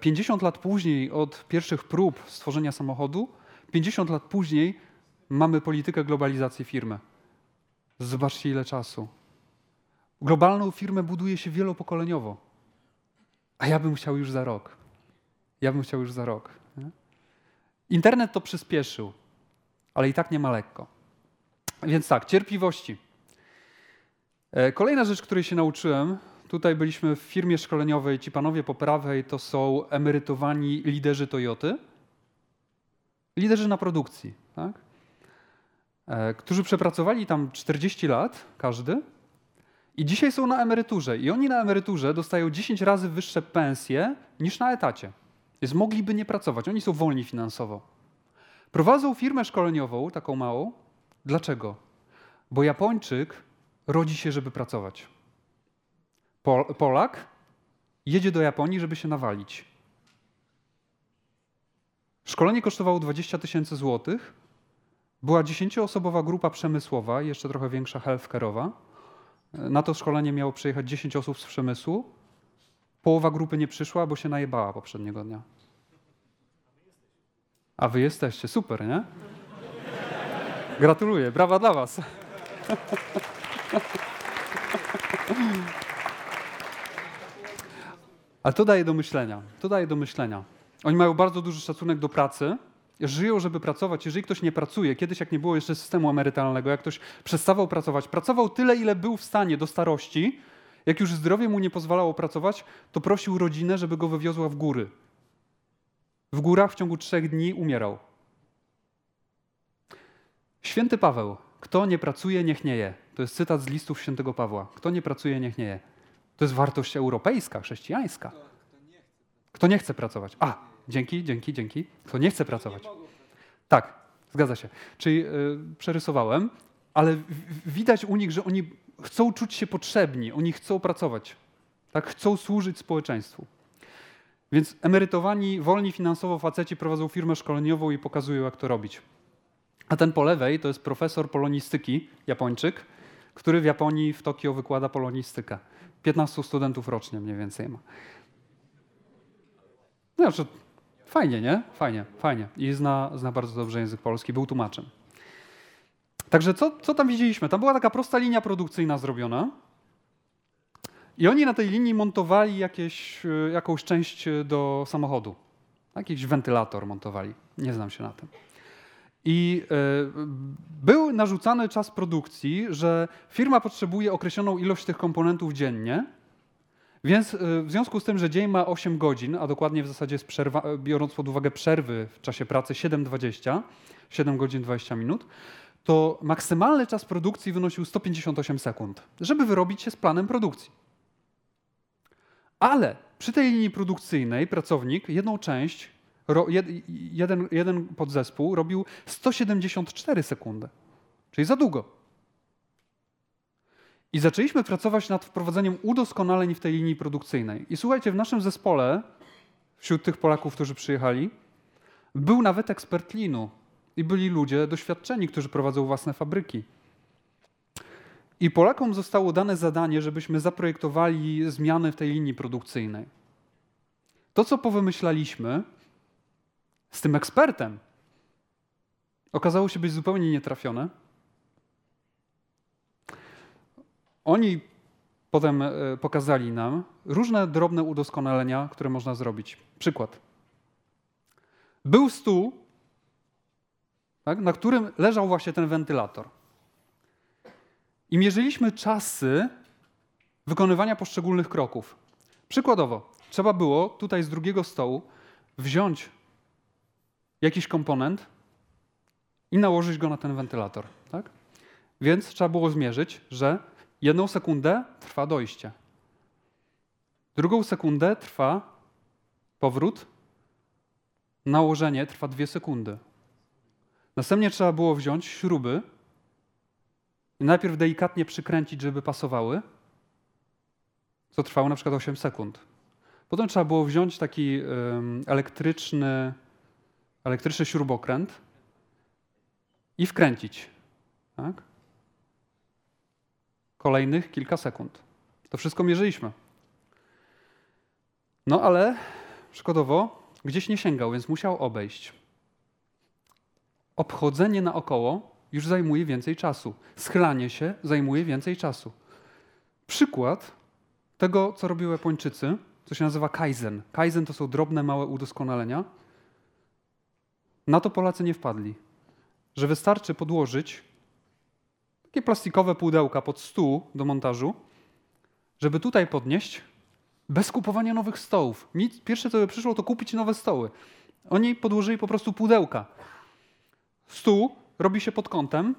50 e, lat później od pierwszych prób stworzenia samochodu, 50 lat później mamy politykę globalizacji firmy. Zobaczcie, ile czasu. Globalną firmę buduje się wielopokoleniowo. A ja bym chciał już za rok. Ja bym chciał już za rok. Internet to przyspieszył, ale i tak nie ma lekko. Więc tak, cierpliwości. E, kolejna rzecz, której się nauczyłem, tutaj byliśmy w firmie szkoleniowej, ci panowie po prawej to są emerytowani liderzy Toyoty, liderzy na produkcji, tak? E, którzy przepracowali tam 40 lat, każdy, i dzisiaj są na emeryturze. I oni na emeryturze dostają 10 razy wyższe pensje niż na etacie. Więc mogliby nie pracować, oni są wolni finansowo. Prowadzą firmę szkoleniową, taką małą. Dlaczego? Bo Japończyk rodzi się, żeby pracować. Pol Polak jedzie do Japonii, żeby się nawalić. Szkolenie kosztowało 20 tysięcy złotych. Była dziesięcioosobowa grupa przemysłowa, jeszcze trochę większa healthcare'owa. Na to szkolenie miało przyjechać 10 osób z przemysłu. Połowa grupy nie przyszła, bo się najebała poprzedniego dnia. A wy jesteście, super, nie? Gratuluję, brawa dla was. *laughs* *laughs* Ale to daje do myślenia. To daje do myślenia. Oni mają bardzo duży szacunek do pracy, żyją, żeby pracować. Jeżeli ktoś nie pracuje, kiedyś jak nie było jeszcze systemu emerytalnego, jak ktoś przestawał pracować, pracował tyle, ile był w stanie do starości, jak już zdrowie mu nie pozwalało pracować, to prosił rodzinę, żeby go wywiozła w góry. W górach w ciągu trzech dni umierał. Święty Paweł. Kto nie pracuje, niech nie je. To jest cytat z listów świętego Pawła. Kto nie pracuje, niech nie je. To jest wartość europejska, chrześcijańska. Kto nie chce pracować? A, dzięki, dzięki, dzięki. Kto nie chce pracować? Tak, zgadza się. Czyli y, przerysowałem, ale widać u nich, że oni chcą czuć się potrzebni, oni chcą pracować. Tak, chcą służyć społeczeństwu. Więc emerytowani, wolni finansowo faceci prowadzą firmę szkoleniową i pokazują, jak to robić. A ten po lewej to jest profesor polonistyki, Japończyk, który w Japonii, w Tokio wykłada polonistykę. 15 studentów rocznie mniej więcej ma. Znaczy, fajnie, nie? Fajnie, fajnie. I zna, zna bardzo dobrze język polski, był tłumaczem. Także co, co tam widzieliśmy? Tam była taka prosta linia produkcyjna zrobiona. I oni na tej linii montowali jakieś, e, jakąś część do samochodu. Jakiś wentylator montowali. Nie znam się na tym. I e, był narzucany czas produkcji, że firma potrzebuje określoną ilość tych komponentów dziennie, więc e, w związku z tym, że dzień ma 8 godzin, a dokładnie w zasadzie przerwa, biorąc pod uwagę przerwy w czasie pracy 7,20, 7 godzin 20 minut, to maksymalny czas produkcji wynosił 158 sekund, żeby wyrobić się z planem produkcji. Ale przy tej linii produkcyjnej pracownik jedną część jeden, jeden podzespół robił 174 sekundy, czyli za długo. I zaczęliśmy pracować nad wprowadzeniem udoskonaleń w tej linii produkcyjnej. I słuchajcie, w naszym zespole, wśród tych Polaków, którzy przyjechali, był nawet ekspert linu. I byli ludzie doświadczeni, którzy prowadzą własne fabryki. I Polakom zostało dane zadanie, żebyśmy zaprojektowali zmiany w tej linii produkcyjnej. To, co powymyślaliśmy, z tym ekspertem okazało się być zupełnie nietrafione. Oni potem e, pokazali nam różne drobne udoskonalenia, które można zrobić. Przykład. Był stół, tak, na którym leżał właśnie ten wentylator. I mierzyliśmy czasy wykonywania poszczególnych kroków. Przykładowo, trzeba było tutaj z drugiego stołu wziąć jakiś komponent i nałożyć go na ten wentylator. Tak? Więc trzeba było zmierzyć, że jedną sekundę trwa dojście. Drugą sekundę trwa powrót. Nałożenie trwa dwie sekundy. Następnie trzeba było wziąć śruby i najpierw delikatnie przykręcić, żeby pasowały, co trwało na przykład 8 sekund. Potem trzeba było wziąć taki elektryczny elektryczny śrubokręt i wkręcić. Tak? Kolejnych kilka sekund. To wszystko mierzyliśmy. No ale szkodowo gdzieś nie sięgał, więc musiał obejść. Obchodzenie naokoło już zajmuje więcej czasu. Schylanie się zajmuje więcej czasu. Przykład tego, co robiły Japończycy, co się nazywa Kaizen. Kaizen to są drobne, małe udoskonalenia. Na to Polacy nie wpadli. Że wystarczy podłożyć takie plastikowe pudełka pod stół do montażu, żeby tutaj podnieść bez kupowania nowych stołów. Pierwsze, co by przyszło, to kupić nowe stoły. Oni podłożyli po prostu pudełka. Stół robi się pod kątem.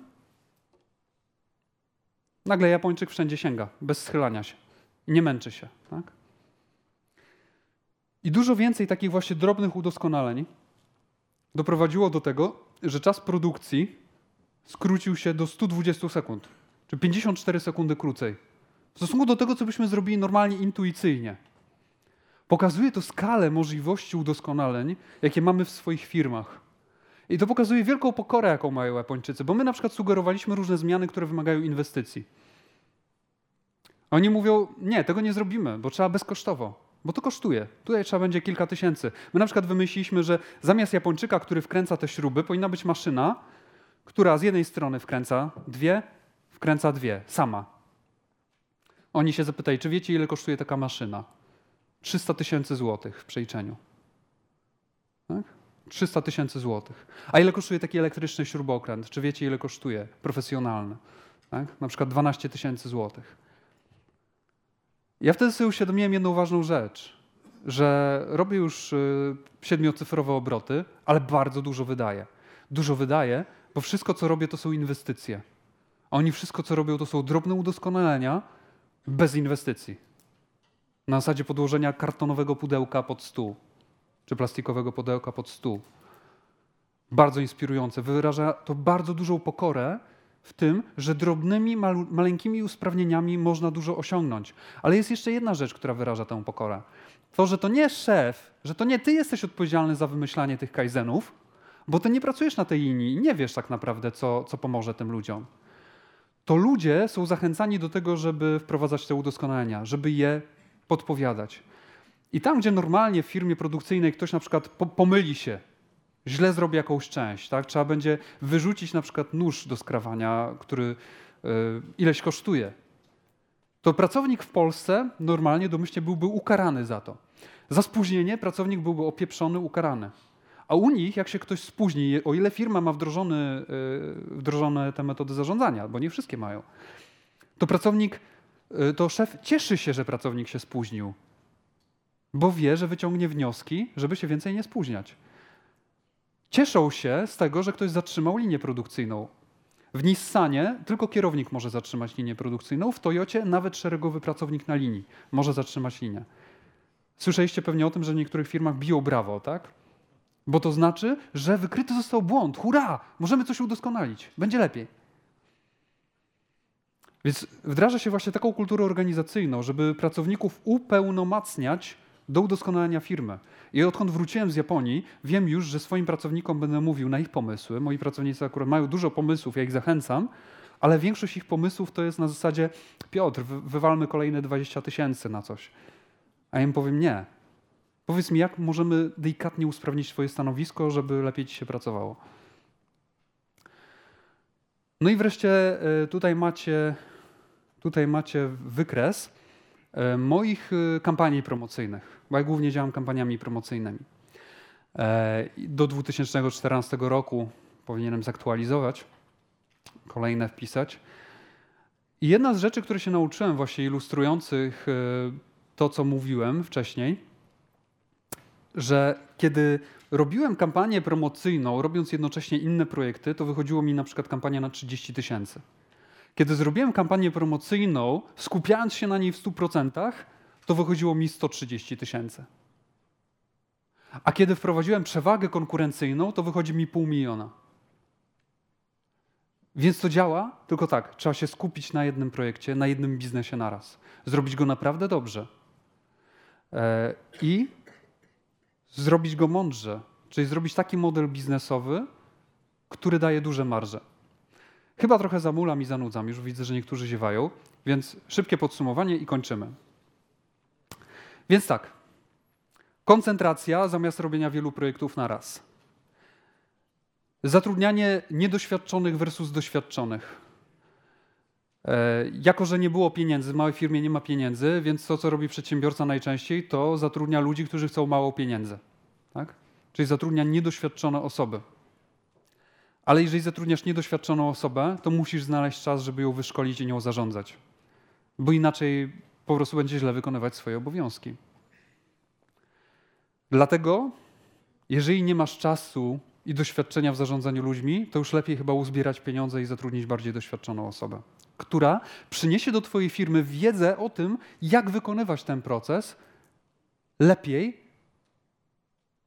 Nagle Japończyk wszędzie sięga, bez schylania się. Nie męczy się. Tak? I dużo więcej takich właśnie drobnych udoskonaleń doprowadziło do tego, że czas produkcji skrócił się do 120 sekund, czy 54 sekundy krócej. W stosunku do tego, co byśmy zrobili normalnie intuicyjnie. Pokazuje to skalę możliwości udoskonaleń, jakie mamy w swoich firmach. I to pokazuje wielką pokorę, jaką mają Japończycy, bo my na przykład sugerowaliśmy różne zmiany, które wymagają inwestycji. Oni mówią, nie, tego nie zrobimy, bo trzeba bezkosztowo, bo to kosztuje. Tutaj trzeba będzie kilka tysięcy. My na przykład wymyśliliśmy, że zamiast Japończyka, który wkręca te śruby, powinna być maszyna, która z jednej strony wkręca dwie, wkręca dwie, sama. Oni się zapytali, czy wiecie, ile kosztuje taka maszyna? 300 tysięcy złotych w przeliczeniu. Tak? 300 tysięcy złotych. A ile kosztuje taki elektryczny śrubokręt? Czy wiecie, ile kosztuje profesjonalny? Tak? Na przykład 12 tysięcy złotych. Ja wtedy sobie uświadomiłem jedną ważną rzecz, że robię już y, siedmiocyfrowe obroty, ale bardzo dużo wydaję. Dużo wydaję, bo wszystko, co robię, to są inwestycje. A oni wszystko, co robią, to są drobne udoskonalenia bez inwestycji. Na zasadzie podłożenia kartonowego pudełka pod stół, czy plastikowego pudełka pod stół. Bardzo inspirujące. Wyraża to bardzo dużą pokorę w tym, że drobnymi, malu, maleńkimi usprawnieniami można dużo osiągnąć. Ale jest jeszcze jedna rzecz, która wyraża tę pokorę. To, że to nie szef, że to nie ty jesteś odpowiedzialny za wymyślanie tych kaizenów, bo ty nie pracujesz na tej linii i nie wiesz tak naprawdę, co, co pomoże tym ludziom. To ludzie są zachęcani do tego, żeby wprowadzać te udoskonalenia, żeby je podpowiadać. I tam, gdzie normalnie w firmie produkcyjnej ktoś na przykład po pomyli się, źle zrobi jakąś część, tak? trzeba będzie wyrzucić na przykład nóż do skrawania, który y, ileś kosztuje, to pracownik w Polsce normalnie domyślnie byłby ukarany za to. Za spóźnienie pracownik byłby opieprzony, ukarany. A u nich, jak się ktoś spóźni, o ile firma ma wdrożony, y, wdrożone te metody zarządzania, bo nie wszystkie mają, to pracownik, y, to szef cieszy się, że pracownik się spóźnił, bo wie, że wyciągnie wnioski, żeby się więcej nie spóźniać. Cieszą się z tego, że ktoś zatrzymał linię produkcyjną. W Nissanie tylko kierownik może zatrzymać linię produkcyjną, w Toyocie nawet szeregowy pracownik na linii może zatrzymać linię. Słyszeliście pewnie o tym, że w niektórych firmach biją brawo, tak? Bo to znaczy, że wykryty został błąd. Hurra! Możemy coś udoskonalić. Będzie lepiej. Więc wdraża się właśnie taką kulturę organizacyjną, żeby pracowników upełnomacniać do udoskonalenia firmy. I odkąd wróciłem z Japonii, wiem już, że swoim pracownikom będę mówił na ich pomysły. Moi pracownicy akurat mają dużo pomysłów, ja ich zachęcam, ale większość ich pomysłów to jest na zasadzie Piotr, wywalmy kolejne 20 tysięcy na coś. A ja im powiem nie. Powiedz mi, jak możemy delikatnie usprawnić Twoje stanowisko, żeby lepiej Ci się pracowało. No i wreszcie e, tutaj macie, tutaj macie wykres moich e, kampanii promocyjnych, bo ja głównie działam kampaniami promocyjnymi. Do 2014 roku powinienem zaktualizować, kolejne wpisać. I jedna z rzeczy, które się nauczyłem właśnie ilustrujących to, co mówiłem wcześniej, że kiedy robiłem kampanię promocyjną, robiąc jednocześnie inne projekty, to wychodziło mi na przykład kampania na 30 tysięcy. Kiedy zrobiłem kampanię promocyjną, skupiając się na niej w 100%, to wychodziło mi 130 tysięcy. A kiedy wprowadziłem przewagę konkurencyjną, to wychodzi mi pół miliona. Więc to działa, tylko tak, trzeba się skupić na jednym projekcie, na jednym biznesie naraz. Zrobić go naprawdę dobrze. E, I zrobić go mądrze, czyli zrobić taki model biznesowy, który daje duże marże. Chyba trochę zamulam i zanudzam, już widzę, że niektórzy ziewają, więc szybkie podsumowanie i kończymy. Więc tak, koncentracja zamiast robienia wielu projektów na raz. Zatrudnianie niedoświadczonych versus doświadczonych. E, jako, że nie było pieniędzy, w małej firmie nie ma pieniędzy, więc to, co robi przedsiębiorca najczęściej, to zatrudnia ludzi, którzy chcą mało pieniędzy. Tak? Czyli zatrudnia niedoświadczone osoby. Ale jeżeli zatrudniasz niedoświadczoną osobę, to musisz znaleźć czas, żeby ją wyszkolić i nią zarządzać. Bo inaczej po prostu będzie źle wykonywać swoje obowiązki. Dlatego, jeżeli nie masz czasu i doświadczenia w zarządzaniu ludźmi, to już lepiej chyba uzbierać pieniądze i zatrudnić bardziej doświadczoną osobę, która przyniesie do Twojej firmy wiedzę o tym, jak wykonywać ten proces lepiej,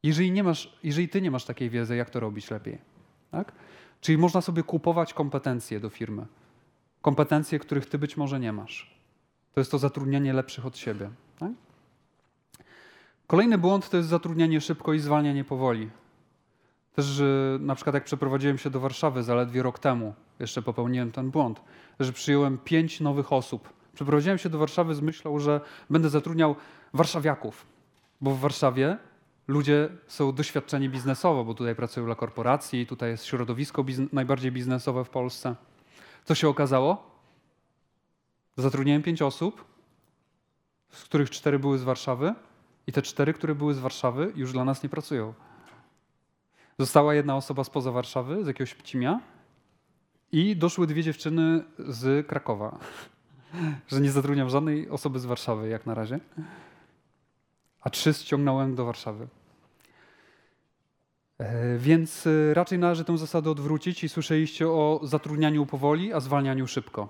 jeżeli, nie masz, jeżeli Ty nie masz takiej wiedzy, jak to robić lepiej. Tak? Czyli można sobie kupować kompetencje do firmy. Kompetencje, których Ty być może nie masz. To jest to zatrudnianie lepszych od siebie. Tak? Kolejny błąd to jest zatrudnianie szybko i zwalnianie powoli. Też na przykład jak przeprowadziłem się do Warszawy zaledwie rok temu, jeszcze popełniłem ten błąd, że przyjąłem pięć nowych osób. Przeprowadziłem się do Warszawy z myślą, że będę zatrudniał warszawiaków, bo w Warszawie ludzie są doświadczeni biznesowo, bo tutaj pracują dla korporacji, tutaj jest środowisko najbardziej biznesowe w Polsce. Co się okazało? Zatrudniłem pięć osób, z których cztery były z Warszawy, i te cztery, które były z Warszawy, już dla nas nie pracują. Została jedna osoba spoza Warszawy, z jakiegoś Pcimia i doszły dwie dziewczyny z Krakowa. *laughs* Że nie zatrudniam żadnej osoby z Warszawy jak na razie. A trzy ściągnąłem do Warszawy. E, więc e, raczej należy tę zasadę odwrócić i słyszeliście o zatrudnianiu powoli, a zwalnianiu szybko.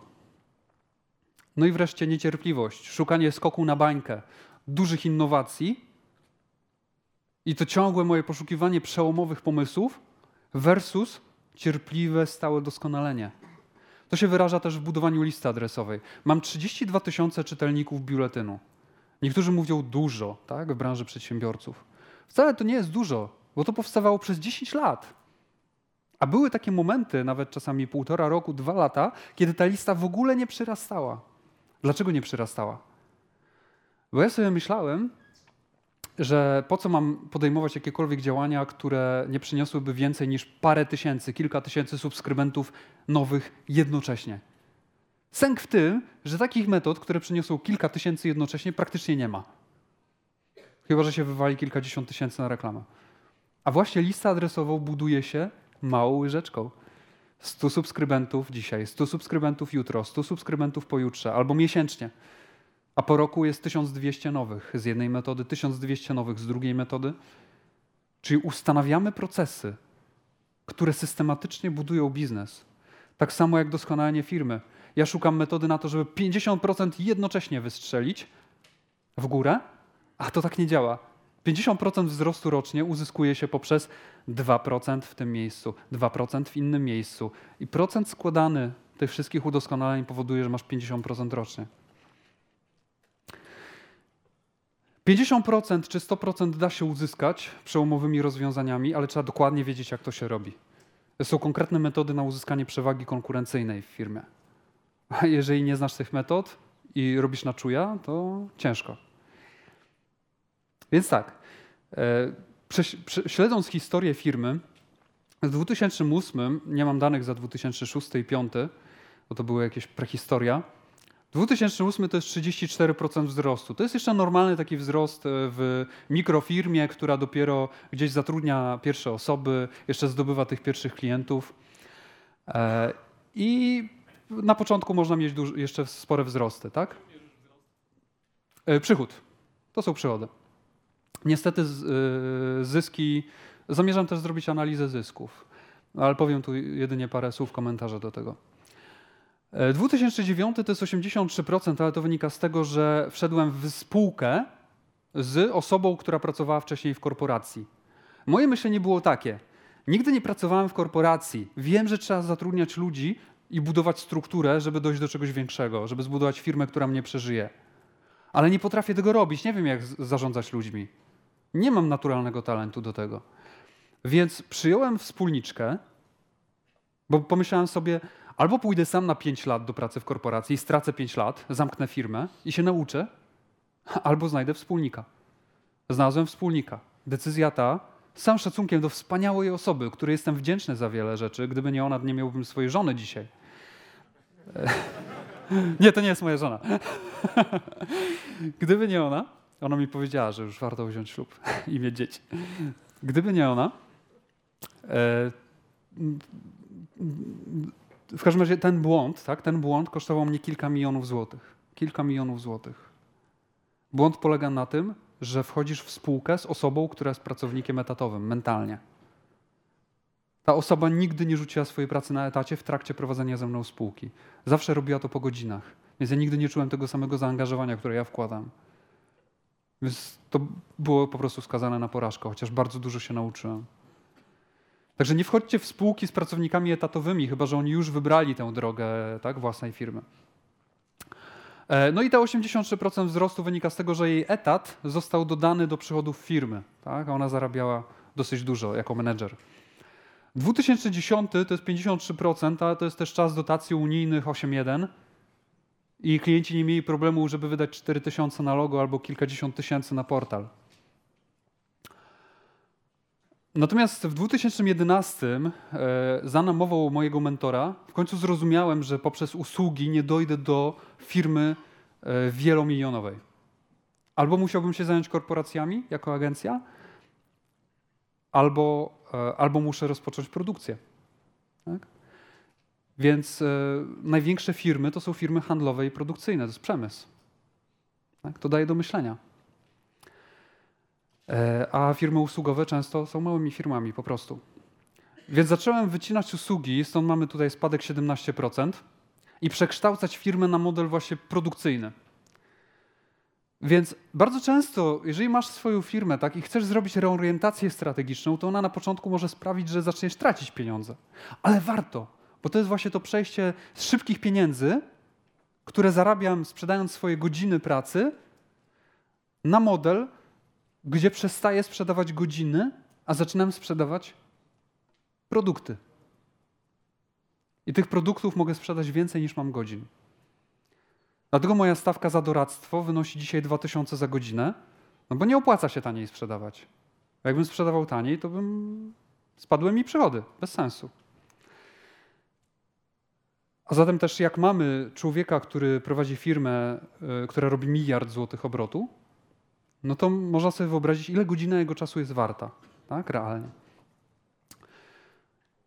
No i wreszcie niecierpliwość, szukanie skoku na bańkę, dużych innowacji i to ciągłe moje poszukiwanie przełomowych pomysłów versus cierpliwe, stałe doskonalenie. To się wyraża też w budowaniu listy adresowej. Mam 32 tysiące czytelników biuletynu. Niektórzy mówią dużo tak, w branży przedsiębiorców. Wcale to nie jest dużo, bo to powstawało przez 10 lat. A były takie momenty, nawet czasami półtora roku, dwa lata, kiedy ta lista w ogóle nie przyrastała. Dlaczego nie przyrastała? Bo ja sobie myślałem, że po co mam podejmować jakiekolwiek działania, które nie przyniosłyby więcej niż parę tysięcy, kilka tysięcy subskrybentów nowych jednocześnie. Sęk w tym, że takich metod, które przyniosą kilka tysięcy jednocześnie, praktycznie nie ma. Chyba, że się wywali kilkadziesiąt tysięcy na reklamę. A właśnie listę adresową buduje się małą łyżeczką. 100 subskrybentów dzisiaj, 100 subskrybentów jutro, 100 subskrybentów pojutrze albo miesięcznie. A po roku jest 1200 nowych z jednej metody, 1200 nowych z drugiej metody. Czyli ustanawiamy procesy, które systematycznie budują biznes. Tak samo jak doskonalenie firmy. Ja szukam metody na to, żeby 50% jednocześnie wystrzelić w górę, a to tak nie działa. 50% wzrostu rocznie uzyskuje się poprzez 2% w tym miejscu, 2% w innym miejscu. I procent składany tych wszystkich udoskonaleń powoduje, że masz 50% rocznie. 50% czy 100% da się uzyskać przełomowymi rozwiązaniami, ale trzeba dokładnie wiedzieć, jak to się robi. Są konkretne metody na uzyskanie przewagi konkurencyjnej w firmie. A jeżeli nie znasz tych metod i robisz na czuja, to ciężko. Więc tak, e, śledząc historię firmy, w 2008, nie mam danych za 2006 i 2005, bo to była jakaś prehistoria, 2008 to jest 34% wzrostu. To jest jeszcze normalny taki wzrost e, w mikrofirmie, która dopiero gdzieś zatrudnia pierwsze osoby, jeszcze zdobywa tych pierwszych klientów. E, I na początku można mieć jeszcze spore wzrosty, tak? E, przychód. To są przychody. Niestety zyski. Zamierzam też zrobić analizę zysków, ale powiem tu jedynie parę słów komentarza do tego. 2009 to jest 83%, ale to wynika z tego, że wszedłem w spółkę z osobą, która pracowała wcześniej w korporacji. Moje myślenie było takie: nigdy nie pracowałem w korporacji. Wiem, że trzeba zatrudniać ludzi i budować strukturę, żeby dojść do czegoś większego, żeby zbudować firmę, która mnie przeżyje. Ale nie potrafię tego robić, nie wiem, jak zarządzać ludźmi. Nie mam naturalnego talentu do tego. Więc przyjąłem wspólniczkę, bo pomyślałem sobie, Albo pójdę sam na 5 lat do pracy w korporacji i stracę 5 lat, zamknę firmę i się nauczę, albo znajdę wspólnika. Znalazłem wspólnika. Decyzja ta, całym szacunkiem do wspaniałej osoby, której jestem wdzięczny za wiele rzeczy. Gdyby nie ona, nie miałbym swojej żony dzisiaj. *laughs* Nie, to nie jest moja żona. *laughs* Gdyby nie ona, ona mi powiedziała, że już warto wziąć ślub *laughs* i mieć dzieci. Gdyby nie ona, e, w każdym razie ten błąd, tak, ten błąd kosztował mnie kilka milionów złotych. Kilka milionów złotych. Błąd polega na tym, że wchodzisz w spółkę z osobą, która jest pracownikiem etatowym, mentalnie. Ta osoba nigdy nie rzuciła swojej pracy na etacie w trakcie prowadzenia ze mną spółki. Zawsze robiła to po godzinach. Więc ja nigdy nie czułem tego samego zaangażowania, które ja wkładam. Więc to było po prostu skazane na porażkę, chociaż bardzo dużo się nauczyłem. Także nie wchodźcie w spółki z pracownikami etatowymi, chyba że oni już wybrali tę drogę tak, własnej firmy. E, no i te 83% wzrostu wynika z tego, że jej etat został dodany do przychodów firmy. Tak? A ona zarabiała dosyć dużo jako menedżer. 2010 to jest 53%, ale to jest też czas dotacji unijnych 8.1 i klienci nie mieli problemu, żeby wydać 4000 na logo albo kilkadziesiąt tysięcy na portal. Natomiast w 2011 e, za namową mojego mentora w końcu zrozumiałem, że poprzez usługi nie dojdę do firmy e, wielomilionowej. Albo musiałbym się zająć korporacjami jako agencja, albo, e, albo muszę rozpocząć produkcję. Tak? Więc e, największe firmy to są firmy handlowe i produkcyjne, to jest przemysł. Tak? To daje do myślenia. E, a firmy usługowe często są małymi firmami po prostu. Więc zacząłem wycinać usługi, stąd mamy tutaj spadek 17% i przekształcać firmę na model właśnie produkcyjny. Więc bardzo często, jeżeli masz swoją firmę tak, i chcesz zrobić reorientację strategiczną, to ona na początku może sprawić, że zaczniesz tracić pieniądze. Ale warto, bo to jest właśnie to przejście z szybkich pieniędzy, które zarabiam sprzedając swoje godziny pracy, na model, gdzie przestaję sprzedawać godziny, a zaczynam sprzedawać produkty. I tych produktów mogę sprzedać więcej niż mam godzin. Dlatego moja stawka za doradztwo wynosi dzisiaj 2000 za godzinę, no bo nie opłaca się taniej sprzedawać. Jakbym sprzedawał taniej, to bym spadły mi przychody, bez sensu. A zatem też jak mamy człowieka, który prowadzi firmę, y, która robi miliard złotych obrotu, no to można sobie wyobrazić, ile godzina jego czasu jest warta, tak, realnie.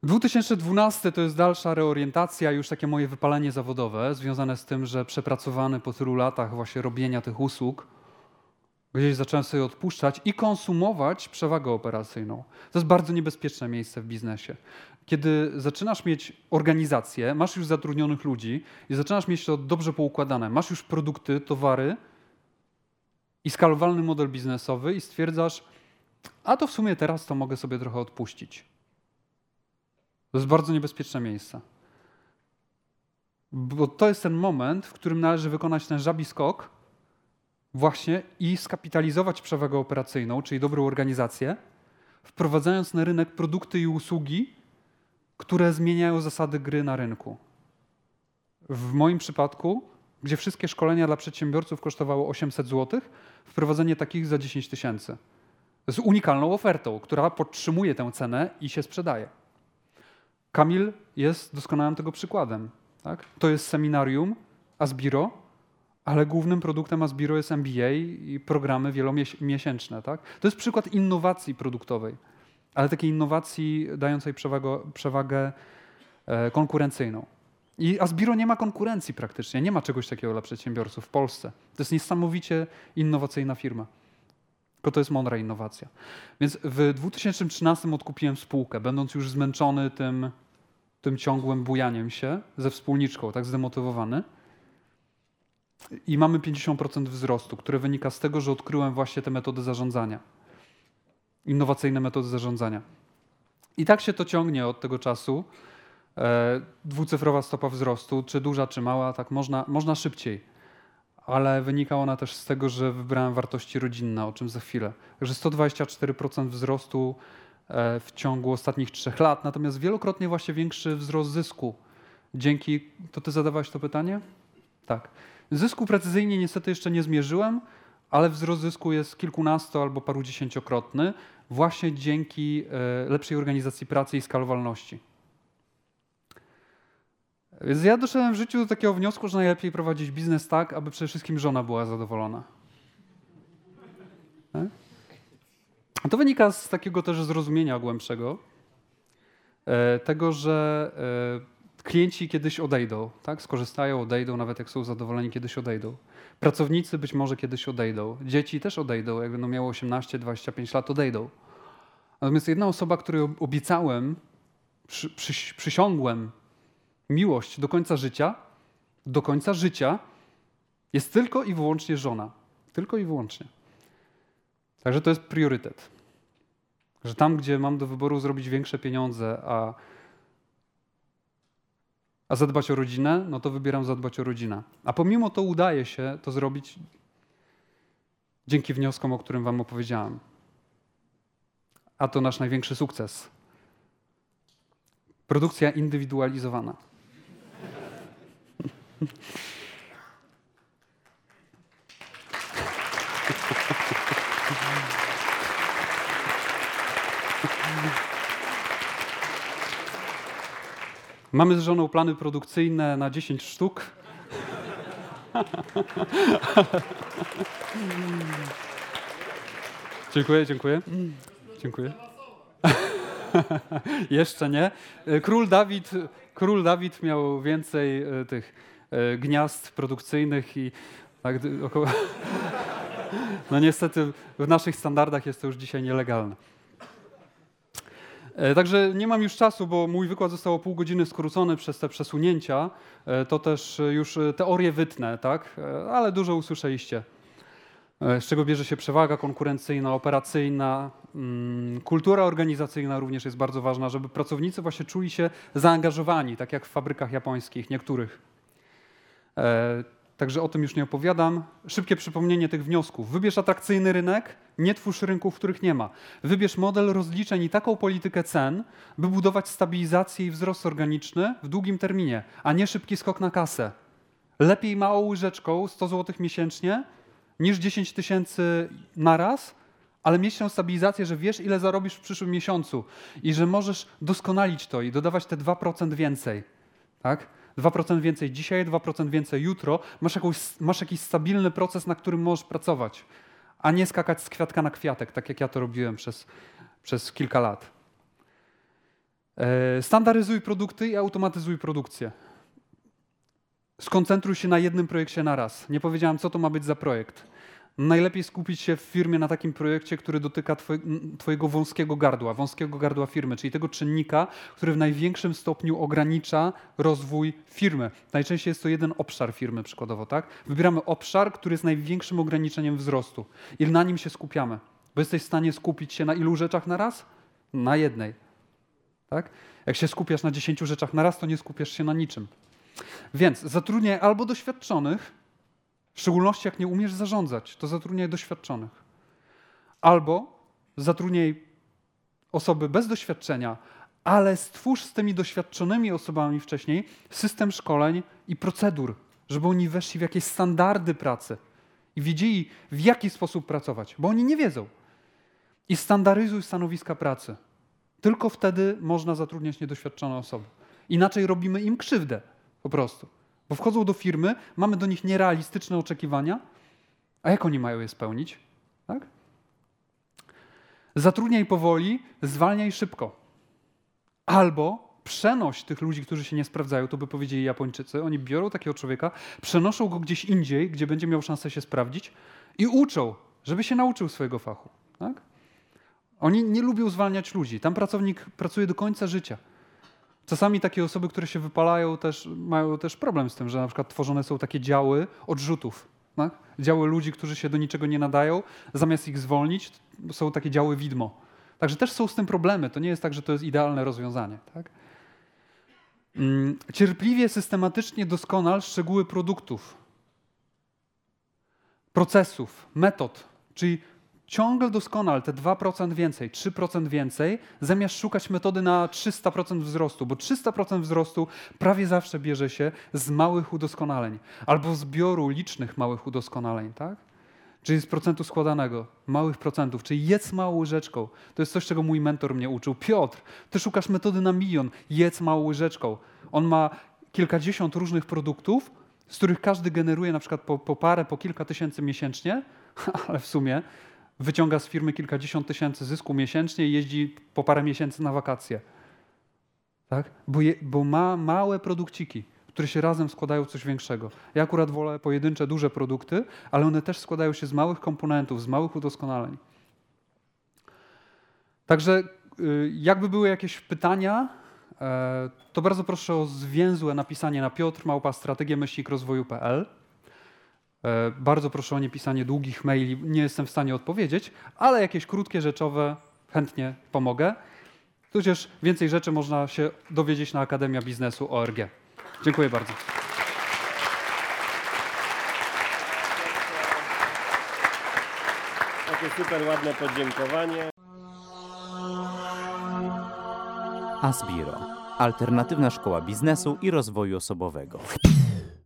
2012 to jest dalsza reorientacja, już takie moje wypalenie zawodowe, związane z tym, że przepracowany po tylu latach właśnie robienia tych usług, gdzieś zacząłem sobie odpuszczać i konsumować przewagę operacyjną. To jest bardzo niebezpieczne miejsce w biznesie. Kiedy zaczynasz mieć organizację, masz już zatrudnionych ludzi i zaczynasz mieć to dobrze poukładane, masz już produkty, towary i skalowalny model biznesowy i stwierdzasz, a to w sumie teraz to mogę sobie trochę odpuścić. To jest bardzo niebezpieczne miejsce. Bo to jest ten moment, w którym należy wykonać ten żabi skok właśnie i skapitalizować przewagę operacyjną, czyli dobrą organizację, wprowadzając na rynek produkty i usługi, które zmieniają zasady gry na rynku. W moim przypadku, gdzie wszystkie szkolenia dla przedsiębiorców kosztowały 800 zł, wprowadzenie takich za 10 tysięcy. Z unikalną ofertą, która podtrzymuje tę cenę i się sprzedaje. Kamil jest doskonałym tego przykładem. Tak? To jest seminarium Asbiro, ale głównym produktem Asbiro jest MBA i programy wielomiesięczne. Tak? To jest przykład innowacji produktowej, ale takiej innowacji dającej przewagę, przewagę konkurencyjną. I Asbiro nie ma konkurencji praktycznie, nie ma czegoś takiego dla przedsiębiorców w Polsce. To jest niesamowicie innowacyjna firma. Tylko to jest mądra innowacja. Więc w 2013 odkupiłem spółkę, będąc już zmęczony tym, tym ciągłym bujaniem się ze wspólniczką, tak zdemotywowany. I mamy 50% wzrostu, który wynika z tego, że odkryłem właśnie te metody zarządzania. Innowacyjne metody zarządzania. I tak się to ciągnie od tego czasu. E, dwucyfrowa stopa wzrostu, czy duża, czy mała, tak można, można szybciej ale wynika ona też z tego, że wybrałem wartości rodzinne, o czym za chwilę. Także 124% wzrostu w ciągu ostatnich trzech lat, natomiast wielokrotnie właśnie większy wzrost zysku. Dzięki, to ty zadawałeś to pytanie? Tak. Zysku precyzyjnie niestety jeszcze nie zmierzyłem, ale wzrost zysku jest kilkunasto albo parudziesięciokrotny właśnie dzięki e, lepszej organizacji pracy i skalowalności. Więc ja doszedłem w życiu do takiego wniosku, że najlepiej prowadzić biznes tak, aby przede wszystkim żona była zadowolona. Tak? To wynika z takiego też zrozumienia głębszego, e, tego, że e, klienci kiedyś odejdą, tak? skorzystają, odejdą, nawet jak są zadowoleni, kiedyś odejdą. Pracownicy być może kiedyś odejdą. Dzieci też odejdą, jak będą miały 18-25 lat, odejdą. Natomiast jedna osoba, której obiecałem, przy, przy, przysiągłem miłość do końca życia, do końca życia jest tylko i wyłącznie żona. Tylko i wyłącznie. Także to jest priorytet. Że tam, gdzie mam do wyboru zrobić większe pieniądze, a, a zadbać o rodzinę, no to wybieram zadbać o rodzinę. A pomimo to udaje się to zrobić dzięki wnioskom, o którym Wam opowiedziałem. A to nasz największy sukces. Produkcja indywidualizowana. *laughs* Mamy z żoną plany produkcyjne na 10 sztuk. dziękuję, dziękuję. Dziękuję. *laughs* Jeszcze nie. Król Dawid, król Dawid miał więcej e, tych e, gniazd produkcyjnych i tak około. *laughs* No niestety w naszych standardach jest to już dzisiaj nielegalne. E, także nie mam już czasu, bo mój wykład został o pół godziny skrócony przez te przesunięcia. To też już teorie wytnę, tak? Ale dużo usłyszeliście. Z czego bierze się przewaga konkurencyjna, operacyjna, mm, kultura organizacyjna również jest bardzo ważna, żeby pracownicy właśnie czuli się zaangażowani, tak jak w fabrykach japońskich, niektórych. Także o tym już nie opowiadam. Szybkie przypomnienie tych wniosków. Wybierz atrakcyjny rynek, nie twórz rynków, których nie ma. Wybierz model rozliczeń i taką politykę cen, by budować stabilizację i wzrost organiczny w długim terminie, a nie szybki skok na kasę. Lepiej małą łyżeczką 100 zł miesięcznie niż 10 tysięcy na raz, ale mieć tę stabilizację, że wiesz, ile zarobisz w przyszłym miesiącu i że możesz doskonalić to i dodawać te 2% więcej. Tak? 2% więcej dzisiaj, 2% więcej jutro, masz, jakąś, masz jakiś stabilny proces, na którym możesz pracować, a nie skakać z kwiatka na kwiatek, tak jak ja to robiłem przez, przez kilka lat. E, standaryzuj produkty i automatyzuj produkcję. Skoncentruj się na jednym projekcie na raz. Nie powiedziałem, co to ma być za projekt. Najlepiej skupić się w firmie na takim projekcie, który dotyka Twojego wąskiego gardła, wąskiego gardła firmy, czyli tego czynnika, który w największym stopniu ogranicza rozwój firmy. Najczęściej jest to jeden obszar firmy, przykładowo, tak? Wybieramy obszar, który jest największym ograniczeniem wzrostu i na nim się skupiamy. Bo jesteś w stanie skupić się na ilu rzeczach na raz? Na jednej. Tak? Jak się skupiasz na dziesięciu rzeczach na raz, to nie skupiasz się na niczym. Więc zatrudniaj albo doświadczonych, w szczególności jak nie umiesz zarządzać, to zatrudniaj doświadczonych. Albo zatrudniaj osoby bez doświadczenia, ale stwórz z tymi doświadczonymi osobami wcześniej system szkoleń i procedur, żeby oni weszli w jakieś standardy pracy i wiedzieli, w jaki sposób pracować, bo oni nie wiedzą. I standaryzuj stanowiska pracy. Tylko wtedy można zatrudniać niedoświadczone osoby. Inaczej robimy im krzywdę po prostu. Bo wchodzą do firmy, mamy do nich nierealistyczne oczekiwania, a jak oni mają je spełnić? Tak? Zatrudniaj powoli, zwalniaj szybko. Albo przenoś tych ludzi, którzy się nie sprawdzają, to by powiedzieli Japończycy. Oni biorą takiego człowieka, przenoszą go gdzieś indziej, gdzie będzie miał szansę się sprawdzić i uczą, żeby się nauczył swojego fachu. Tak? Oni nie lubią zwalniać ludzi. Tam pracownik pracuje do końca życia. Czasami takie osoby, które się wypalają, też mają też problem z tym, że na przykład tworzone są takie działy odrzutów. Tak? Działy ludzi, którzy się do niczego nie nadają, zamiast ich zwolnić, są takie działy widmo. Także też są z tym problemy. To nie jest tak, że to jest idealne rozwiązanie. Tak? Mm, cierpliwie, systematycznie doskonal szczegóły produktów, procesów, metod, czyli ciągle doskonal te 2% więcej, 3% więcej, zamiast szukać metody na 300% wzrostu, bo 300% wzrostu prawie zawsze bierze się z małych udoskonaleń albo zbioru licznych małych udoskonaleń, tak? Czyli z procentu składanego, małych procentów, czyli jedz małą łyżeczką. To jest coś, czego mój mentor mnie uczył. Piotr, ty szukasz metody na milion, jedz małą łyżeczką. On ma kilkadziesiąt różnych produktów, z których każdy generuje na przykład po, po parę, po kilka tysięcy miesięcznie, *laughs* ale w sumie wyciąga z firmy kilkadziesiąt tysięcy zysku miesięcznie i jeździ po parę miesięcy na wakacje. Tak? Bo, je, bo ma małe produkciki, które się razem składają w coś większego. Ja akurat wolę pojedyncze, duże produkty, ale one też składają się z małych komponentów, z małych udoskonaleń. Także y, jakby były jakieś pytania, e, to bardzo proszę o zwięzłe napisanie na Piotr Małpa. E, Bardzo proszę o nie pisanie długich maili, nie jestem w stanie odpowiedzieć, ale jakieś krótkie, rzeczowe chętnie pomogę. Tudzież więcej rzeczy można się dowiedzieć na Akademia Biznesu ORG. Dziękuję bardzo. Takie super ładne podziękowanie. Asbiro. Alternatywna szkoła biznesu i rozwoju osobowego.